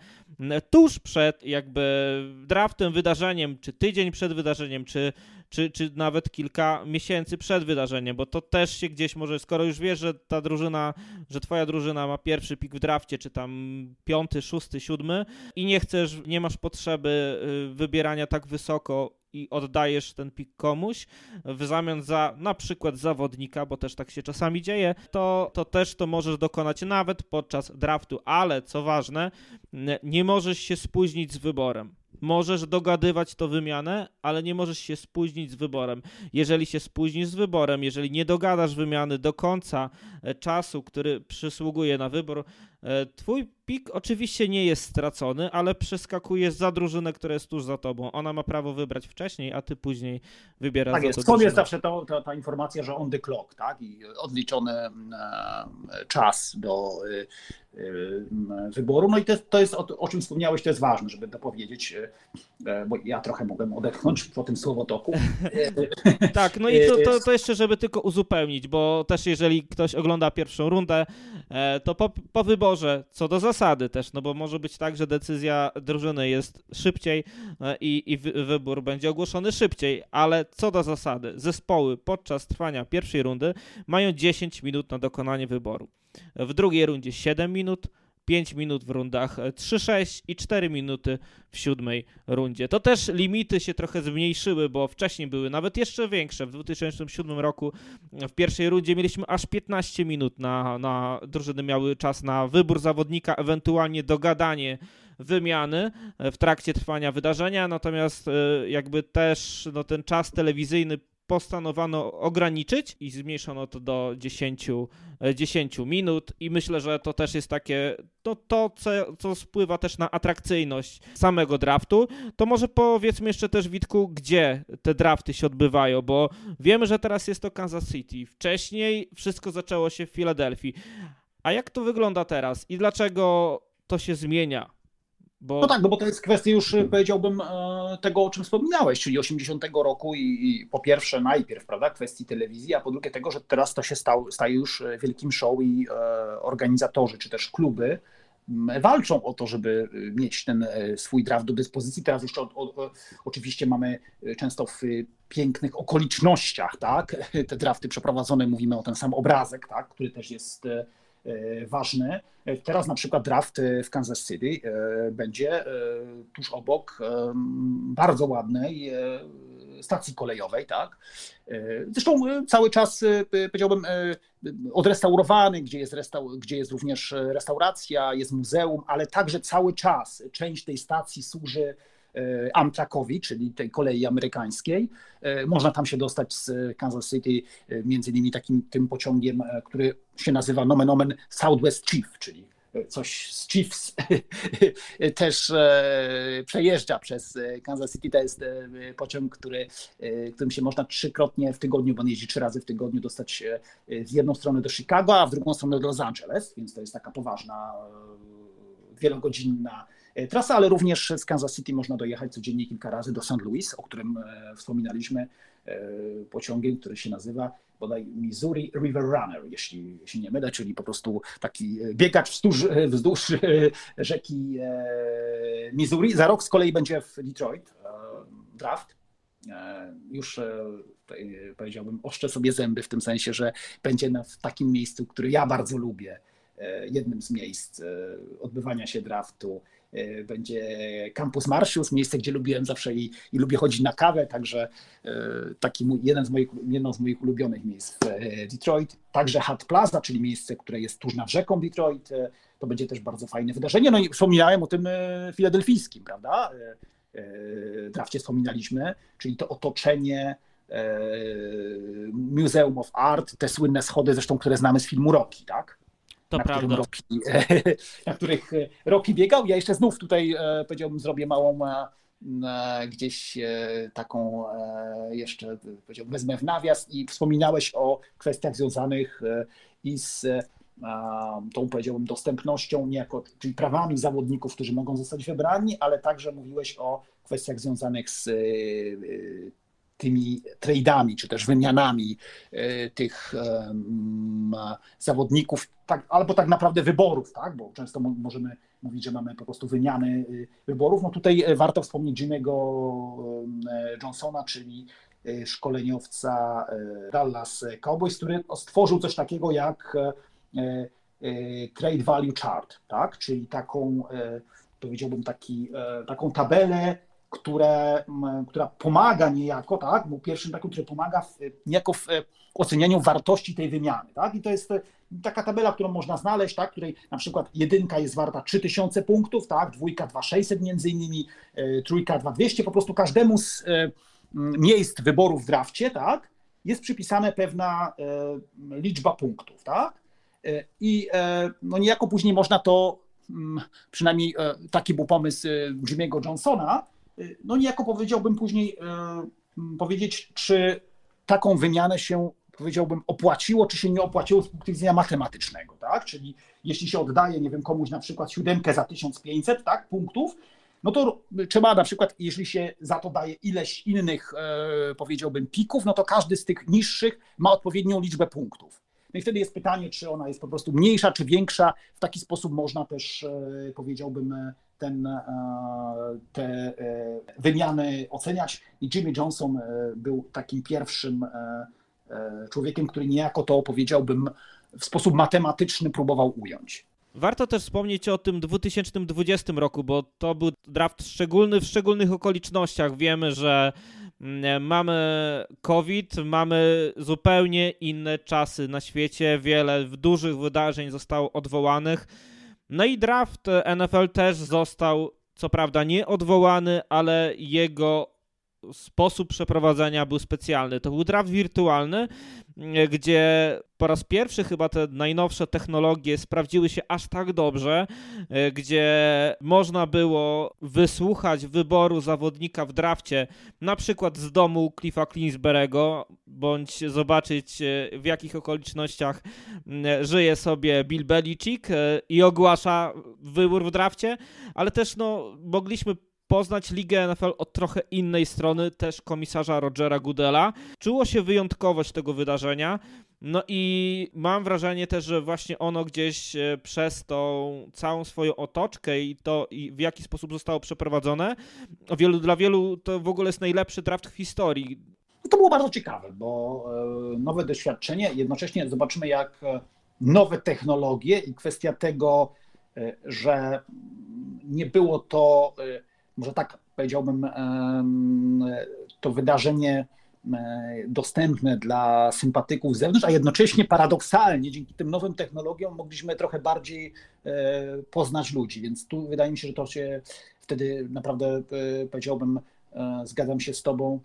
tuż przed jakby draftem, wydarzeniem, czy tydzień przed wydarzeniem, czy, czy, czy nawet kilka miesięcy przed wydarzeniem, bo to też się gdzieś może, skoro już wiesz, że ta drużyna, że twoja drużyna ma pierwszy pik w drafcie, czy tam piąty, szósty, siódmy i nie chcesz, nie masz potrzeby y, wybierania tak wysoko i oddajesz ten pik komuś w zamian za na przykład zawodnika, bo też tak się czasami dzieje, to, to też to możesz dokonać nawet podczas draftu, ale co ważne, nie możesz się spóźnić z wyborem. Możesz dogadywać to wymianę, ale nie możesz się spóźnić z wyborem. Jeżeli się spóźnisz z wyborem, jeżeli nie dogadasz wymiany do końca e, czasu, który przysługuje na wybór, twój pik oczywiście nie jest stracony, ale przeskakujesz za drużynę, która jest tuż za tobą. Ona ma prawo wybrać wcześniej, a ty później wybierasz tak za jest. Skąd jest zawsze to, to, ta informacja, że on the clock, tak? I odliczony e, czas do wyboru. No i to, to jest o, o, czym wspomniałeś, to jest ważne, żeby dopowiedzieć, bo ja trochę mogłem odetchnąć po tym słowotoku. tak, no i to, to, to, jeszcze, żeby tylko uzupełnić, bo też jeżeli ktoś ogląda pierwszą rundę, e, to po, po wyborze, co do zasady też, no bo może być tak, że decyzja drużyny jest szybciej e, i, i wybór będzie ogłoszony szybciej, ale co do zasady, zespoły podczas trwania pierwszej rundy mają 10 minut na dokonanie wyboru. W drugiej rundzie 7 minut, 5 minut w rundach 3-6 i 4 minuty w siódmej rundzie. To też limity się trochę zmniejszyły, bo wcześniej były nawet jeszcze większe. W 2007 roku w pierwszej rundzie mieliśmy aż 15 minut na, na drużyny miały czas na wybór zawodnika, ewentualnie dogadanie wymiany w trakcie trwania wydarzenia, natomiast jakby też no, ten czas telewizyjny postanowano ograniczyć i zmniejszono to do 10, 10 e, minut i myślę, że to też jest takie, to, to co, co spływa też na atrakcyjność samego draftu, to może powiedzmy jeszcze też Witku, gdzie te drafty się odbywają, bo wiemy, że teraz jest to Kansas City, wcześniej wszystko zaczęło się w Filadelfii, a jak to wygląda teraz i dlaczego to się zmienia? Bo... No tak, no bo to jest kwestia już y, powiedziałbym e, tego, o czym wspominałeś, czyli 80 roku i, i, po pierwsze najpierw, prawda, kwestii telewizji, a po drugie tego, że teraz to się stał, staje już e, wielkim show i e, organizatorzy czy też kluby walczą o to, żeby mieć ten swój draft do dyspozycji. Teraz jeszcze o, o, oczywiście mamy często w pięknych okolicznościach, tak, te drafty przeprowadzone, mówimy o ten sam obrazek, tak, który też jest ważny. Teraz na przykład draft e, w Kansas City e, będzie tuż obok bardzo ładnej stacji kolejowej, tak? Zresztą cały czas powiedziałbym odrestaurowany, gdzie jest, gdzie jest również restauracja, jest muzeum, ale także cały czas część tej stacji służy E, Amtrakowi, czyli tej kolei amerykańskiej. E, można tam się dostać z Kansas City e, między innymi takim tym pociągiem, który się nazywa nomen omen Southwest Chief, czyli coś z Chiefs też przejeżdża przez Kansas City. To jest pociąg, który, którym się można trzykrotnie w tygodniu, bo on jeździ trzy razy w tygodniu, dostać z jedną stronę do Chicago, a w drugą stronę do Los Angeles, więc to jest taka poważna, wielogodzinna E, trasa, ale również z Kansas City można dojechać codziennie kilka razy do St. Louis, o którym e, wspominaliśmy, e, pociągiem, który się nazywa bodaj Missouri River Runner, jeśli się nie mylę, czyli po prostu taki biegacz wzdłuż, wzdłuż rzeki Missouri. Za rok z kolei będzie w Detroit draft. Już powiedziałbym, oszczę sobie zęby w tym sensie, że będzie w takim miejscu, które ja bardzo lubię, jednym z miejsc odbywania się draftu E, będzie Campus Martius, miejsce, gdzie lubiłem zawsze i, i lubię chodzić na kawę, także e, taki mój, jeden z moich, jedno z moich ulubionych miejsc w e, Detroit. Także Hat Plaza, czyli miejsce, które jest tuż nad rzeką Detroit, to będzie też bardzo fajne wydarzenie. No i wspominałem o tym filadelfijskim, prawda? Drafcie wspominaliśmy, czyli to otoczenie Museum of Art, te słynne schody zresztą, które znamy z filmu Rocky, tak? To na, prawda. Rocky, na których e, Rocky biegał. Ja jeszcze znów tutaj e, powiedziałbym, zrobię małą e, gdzieś taką jeszcze powiedziałbym, wezmę w nawias i wspominałeś o kwestiach związanych i z tą powiedziałbym dostępnością, niejako, czyli prawami zawodników, którzy mogą zostać wybrani, ale także mówiłeś o kwestiach związanych z tymi trade'ami, czy też wymianami e, tych zawodników, tak, albo tak naprawdę wyborów, tak? bo często możemy mówić, że mamy po prostu wymiany y, wyborów. No tutaj e, warto wspomnieć Jimmy'ego Johnsona, czyli e, szkoleniowca Dallas Cowboys, który stworzył coś takiego jak Trade Value Chart, tak? czyli taką, powiedziałbym, taki, taką tabelę które, która pomaga niejako, tak, był pierwszym takim, który pomaga w, niejako w e, ocenianiu wartości tej wymiany, tak, i to jest e, taka tabela, którą można znaleźć, tak, której na przykład jedynka jest warta 3000 punktów, tak, dwójka 2600 między innymi, e, trójka 2200, po prostu każdemu z miejsc wyborów w drafcie, tak, jest przypisana pewna liczba punktów, tak, i no niejako później można to, przynajmniej taki był pomysł Jimmy'ego Johnsona, no niejako powiedziałbym później, e, powiedzieć, czy taką wymianę się, powiedziałbym, opłaciło, czy się nie opłaciło z punktu widzenia matematycznego, tak? Czyli jeśli się oddaje, nie wiem, komuś na przykład siódemkę za 1500, tak, punktów, no to trzeba na przykład, jeśli się za to daje ileś innych, e, powiedziałbym, pików, no to każdy z tych niższych ma odpowiednią liczbę punktów. No i wtedy jest pytanie, czy ona jest po prostu mniejsza, czy większa. W taki sposób można też, e, powiedziałbym, ten, e, te e, wymiany oceniać. I Jimmy Johnson e, był takim pierwszym człowiekiem, który niejako to powiedziałbym w sposób matematyczny próbował ująć. Warto też wspomnieć o tym 2020 roku, bo to był draft szczególny w szczególnych okolicznościach. Wiemy, że mm, mamy COVID, mamy zupełnie inne czasy na świecie, wiele dużych wydarzeń zostało odwołanych No i draft NFL też został, co prawda, nie odwołany, ale jego sposób przeprowadzenia był specjalny. To był draft wirtualny, gdzie po raz pierwszy chyba te najnowsze technologie sprawdziły się aż tak dobrze, gdzie można było wysłuchać wyboru zawodnika w drafcie, na przykład z domu Cliffa Clinsberego, bądź zobaczyć w jakich okolicznościach żyje sobie Bill Belichick i ogłasza wybór w drafcie, ale też no, mogliśmy poznać ligę NFL od trochę innej strony, też komisarza Rogera Goodella. Czuło się wyjątkowość tego wydarzenia. No i mam wrażenie też, że właśnie ono gdzieś e, przez tą całą swoją otoczkę i to, i w jaki sposób zostało przeprowadzone, wielu, dla wielu to w ogóle jest najlepszy draft w historii. No to było bardzo ciekawe, bo e, nowe doświadczenie, jednocześnie zobaczymy jak e, nowe technologie i kwestia tego, że nie było to może tak powiedziałbym, to wydarzenie dostępne dla sympatyków z zewnątrz, a jednocześnie paradoksalnie dzięki tym nowym technologiom mogliśmy trochę bardziej e, poznać ludzi. Więc tu wydaje mi się, że to się wtedy naprawdę e, powiedziałbym, e, zgadzam się z Tobą,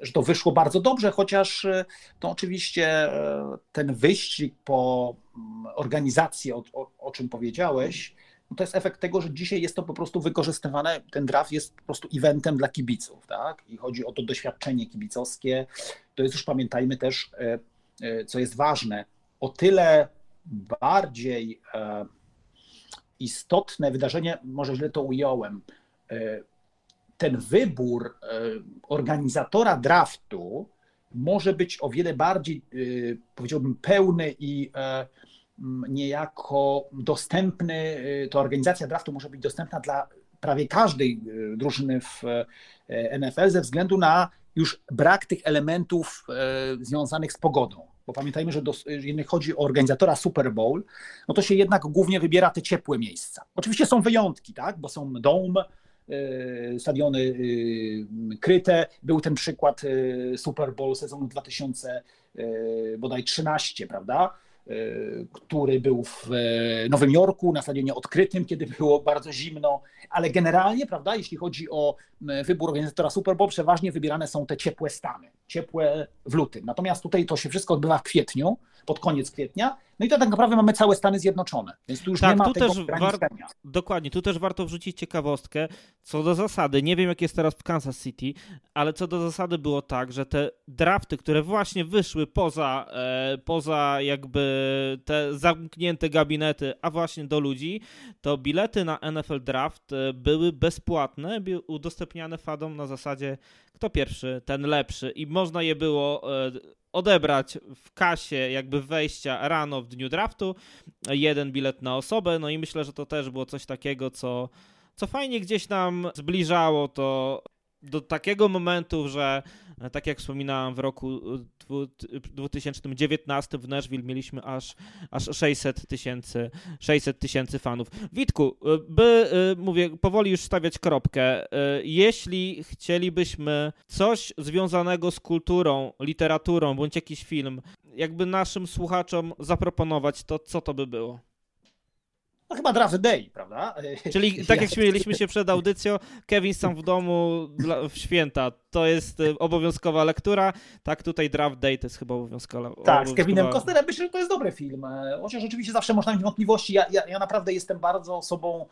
że to wyszło bardzo dobrze, chociaż to oczywiście ten wyścig po mm, organizacji, o, o, o czym powiedziałeś, to jest efekt tego, że dzisiaj jest to po prostu wykorzystywane, ten draft jest po prostu eventem dla kibiców, tak? I chodzi o to doświadczenie kibicowskie. To jest już pamiętajmy też, e, e, co jest ważne, o tyle bardziej e, istotne wydarzenie, może źle to ująłem, ten wybór organizatora draftu może być o wiele bardziej, powiedziałbym, pełny i niejako dostępny, y, to organizacja draftu może być dostępna dla prawie każdej y, drużyny w e, NFL ze względu na już brak tych elementów związanych z pogodą. Bo pamiętajmy, że jeżeli chodzi o organizatora Super Bowl, no to się jednak głównie wybiera te ciepłe miejsca. Oczywiście są wyjątki, tak? bo są dome, stadiony kryte. Był ten przykład Super Bowl sezonu 2000 bodaj 13, prawda? Y, który był w e, Nowym Jorku na stadionie odkrytym, kiedy było bardzo zimno, ale generalnie, prawda, jeśli chodzi o wybór organizatora Super Bowl, przeważnie wybierane są te ciepłe stany, ciepłe w lutym. Natomiast tutaj to się wszystko odbywa w kwietniu, pod koniec kwietnia, no i to tak naprawdę mamy całe Stany Zjednoczone, więc tu już tak, nie ma tu tego też war... Dokładnie, tu też warto wrzucić ciekawostkę, co do zasady, nie wiem jak jest teraz w Kansas City, ale co do zasady było tak, że te drafty, które właśnie wyszły poza, e, poza jakby te zamknięte gabinety, a właśnie do ludzi, to bilety na NFL Draft e, były bezpłatne, były udostępniane fadom na zasadzie kto pierwszy, ten lepszy. I można je było e, odebrać w kasie jakby wejścia rano w dniu draftu, jeden bilet na osobę, no i myślę, że to też było coś takiego, co, co fajnie gdzieś nam zbliżało to do takiego momentu, że tak jak wspominałem w roku 2019 w Nashville mieliśmy aż, aż 600 tysięcy 600 tysięcy fanów. Witku, by, y, mówię, powoli już stawiać kropkę. Jeśli chcielibyśmy coś związanego z kulturą, literaturą bądź jakiś film, jakby naszym słuchaczom zaproponować, to co to by było? No chyba Draft Day, prawda? Czyli tak jak śmieliśmy się przed audycją, Kevin sam w domu w święta to jest y, obowiązkowa lektura. Tak, tutaj Draft Day to jest chyba obowiązkowa. Tak, z Kevinem Costnerem myślę, że to jest dobry film. E, chociaż oczywiście zawsze można mieć wątpliwości. Ja, ja, ja naprawdę jestem bardzo osobą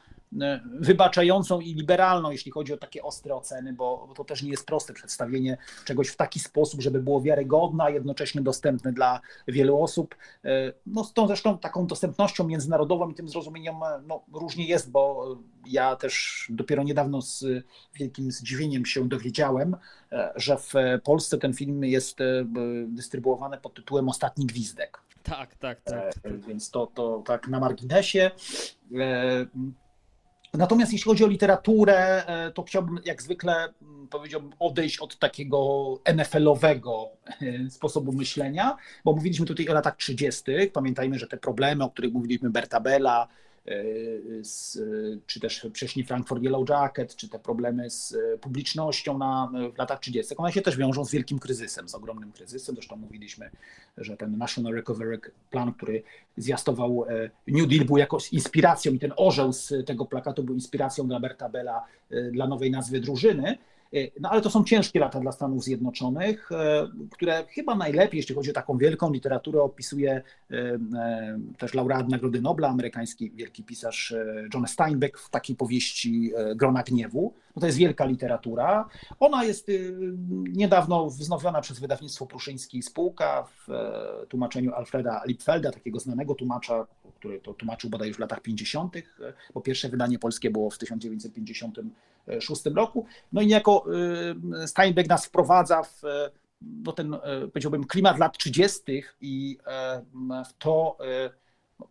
wybaczającą i liberalną, jeśli chodzi o takie ostre oceny, bo to też nie jest proste przedstawienie czegoś w taki sposób, żeby było wiarygodne, a jednocześnie dostępne dla wielu osób. E, no z tą zresztą taką dostępnością międzynarodową i tym zrozumieniem no, różnie jest, bo ja też dopiero niedawno z wielkim zdziwieniem się dowiedziałem, e, że w Polsce ten film jest e, dystrybuowany pod tytułem Ostatni Gwizdek. Tak, tak, tak. E, więc to, to tak na marginesie. Natomiast jeśli chodzi o literaturę, to chciałbym jak zwykle powiedziałbym odejść od takiego NFL-owego sposobu myślenia, bo mówiliśmy tutaj o latach 30. Pamiętajmy, że te problemy, o których mówiliśmy, Berta Bella, z, czy też wcześniej Frankfurt Yellow Jacket, czy te problemy z publicznością na, w latach 30., one się też wiążą z wielkim kryzysem, z ogromnym kryzysem. Zresztą mówiliśmy, że ten National Recovery Plan, który zwiastował New Deal, był jakąś inspiracją i ten orzeł z tego plakatu był inspiracją dla Berta Bella dla nowej nazwy drużyny. E, no ale to są ciężkie lata dla Stanów Zjednoczonych, e, które chyba najlepiej, jeśli chodzi o taką wielką literaturę, opisuje e, też laureat Nagrody Nobla, amerykański wielki pisarz John Steinbeck w takiej powieści Grona Gniewu. No to jest wielka literatura. Ona jest niedawno wznowiona przez wydawnictwo Pruszyński Spółka w tłumaczeniu Alfreda Lipfelda, takiego znanego tłumacza, który to tłumaczył bodaj już w latach 50., bo pierwsze wydanie polskie było w 1956 roku. No i niejako y, Steinbeck nas wprowadza w no ten, y, powiedziałbym, klimat lat 30. i y, w to,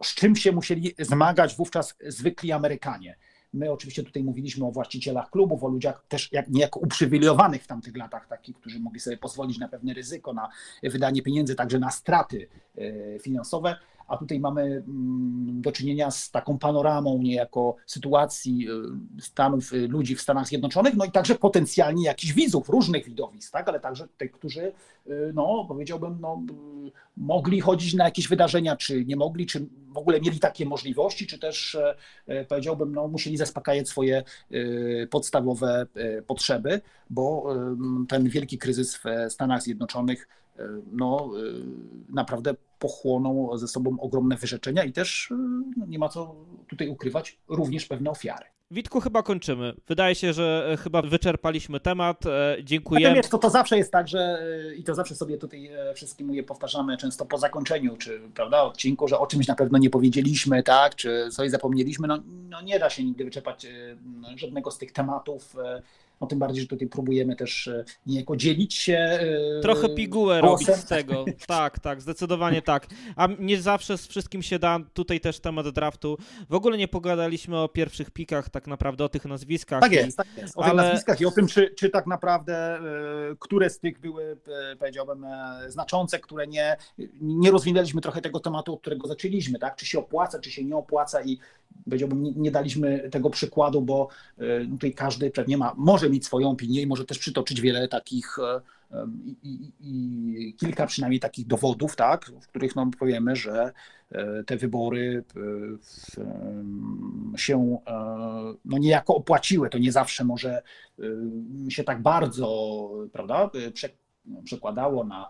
z czym się musieli zmagać wówczas zwykli Amerykanie. My oczywiście tutaj mówiliśmy o właścicielach klubów, o ludziach też jak, niejako uprzywilejowanych w tamtych latach, takich, którzy mogli sobie pozwolić na pewne ryzyko, na wydanie pieniędzy, także na straty finansowe a tutaj mamy mm, do czynienia z taką panoramą niejako sytuacji y, Stanów, y, ludzi w Stanach Zjednoczonych, no i także potencjalnie jakichś widzów, różnych widowisk, tak? ale także tych, którzy, y, no powiedziałbym, no, mogli chodzić na jakieś wydarzenia, czy nie mogli, czy w ogóle mieli takie możliwości, czy też powiedziałbym, no, musieli zaspokajać swoje podstawowe potrzeby, bo ten wielki kryzys w Stanach Zjednoczonych no, naprawdę pochłoną ze sobą ogromne wyrzeczenia i też y, no, nie ma co tutaj ukrywać, również pewne ofiary. Witku, chyba kończymy. Wydaje się, że e, chyba wyczerpaliśmy temat. E, dziękuję. Natomiast to, to zawsze jest tak, że e, i to zawsze sobie tutaj wszystkim je powtarzamy często po zakończeniu, czy prawda, odcinku, że o czymś na pewno nie powiedzieliśmy, tak, czy coś zapomnieliśmy. No, no nie da się nigdy wyczerpać żadnego z tych tematów no tym bardziej, że tutaj próbujemy też e, niejako dzielić się. E, Trochę pigułę robić z tego. Tak, tak, zdecydowanie tak. A nie zawsze z wszystkim się da. Tutaj też temat draftu. W ogóle nie pogadaliśmy o pierwszych pikach, tak naprawdę o tych nazwiskach. Tak jest, tak jest. O ale... tych nazwiskach i o tym, czy, czy tak naprawdę, e, które z tych były, powiedziałbym, znaczące, które nie, nie rozwinęliśmy trochę tego tematu, od którego zaczęliśmy, tak? Czy się opłaca, czy się nie opłaca i powiedziałbym, nie, nie daliśmy tego przykładu, bo tutaj każdy pewnie ma, może mieć swoją opinię i może też przytoczyć wiele takich e, e, i, i, kilka przynajmniej takich dowodów, tak, w których no, powiemy, że e, te wybory się no, niejako opłaciły. To nie zawsze może się tak bardzo prawda, przekładało na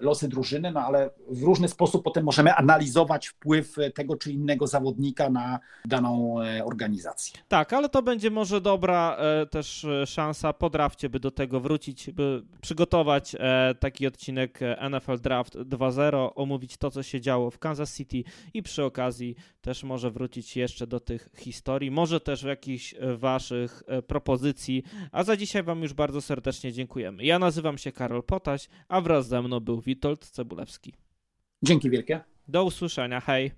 losy drużyny, no ale w różny sposób potem możemy analizować wpływ tego czy innego zawodnika na daną e, organizację. Tak, ale to będzie może dobra e, też e, szansa po drafcie, by do tego wrócić, by przygotować taki odcinek NFL Draft 2.0, omówić to, co się działo w Kansas City i przy okazji też może wrócić jeszcze do tych historii, może też jakichś waszych propozycji, a za dzisiaj wam już bardzo serdecznie dziękujemy. Ja nazywam się Karol Potaś, a wraz ze mną był Witold Cebulewski. Dzięki wielkie. Do usłyszenia, hej.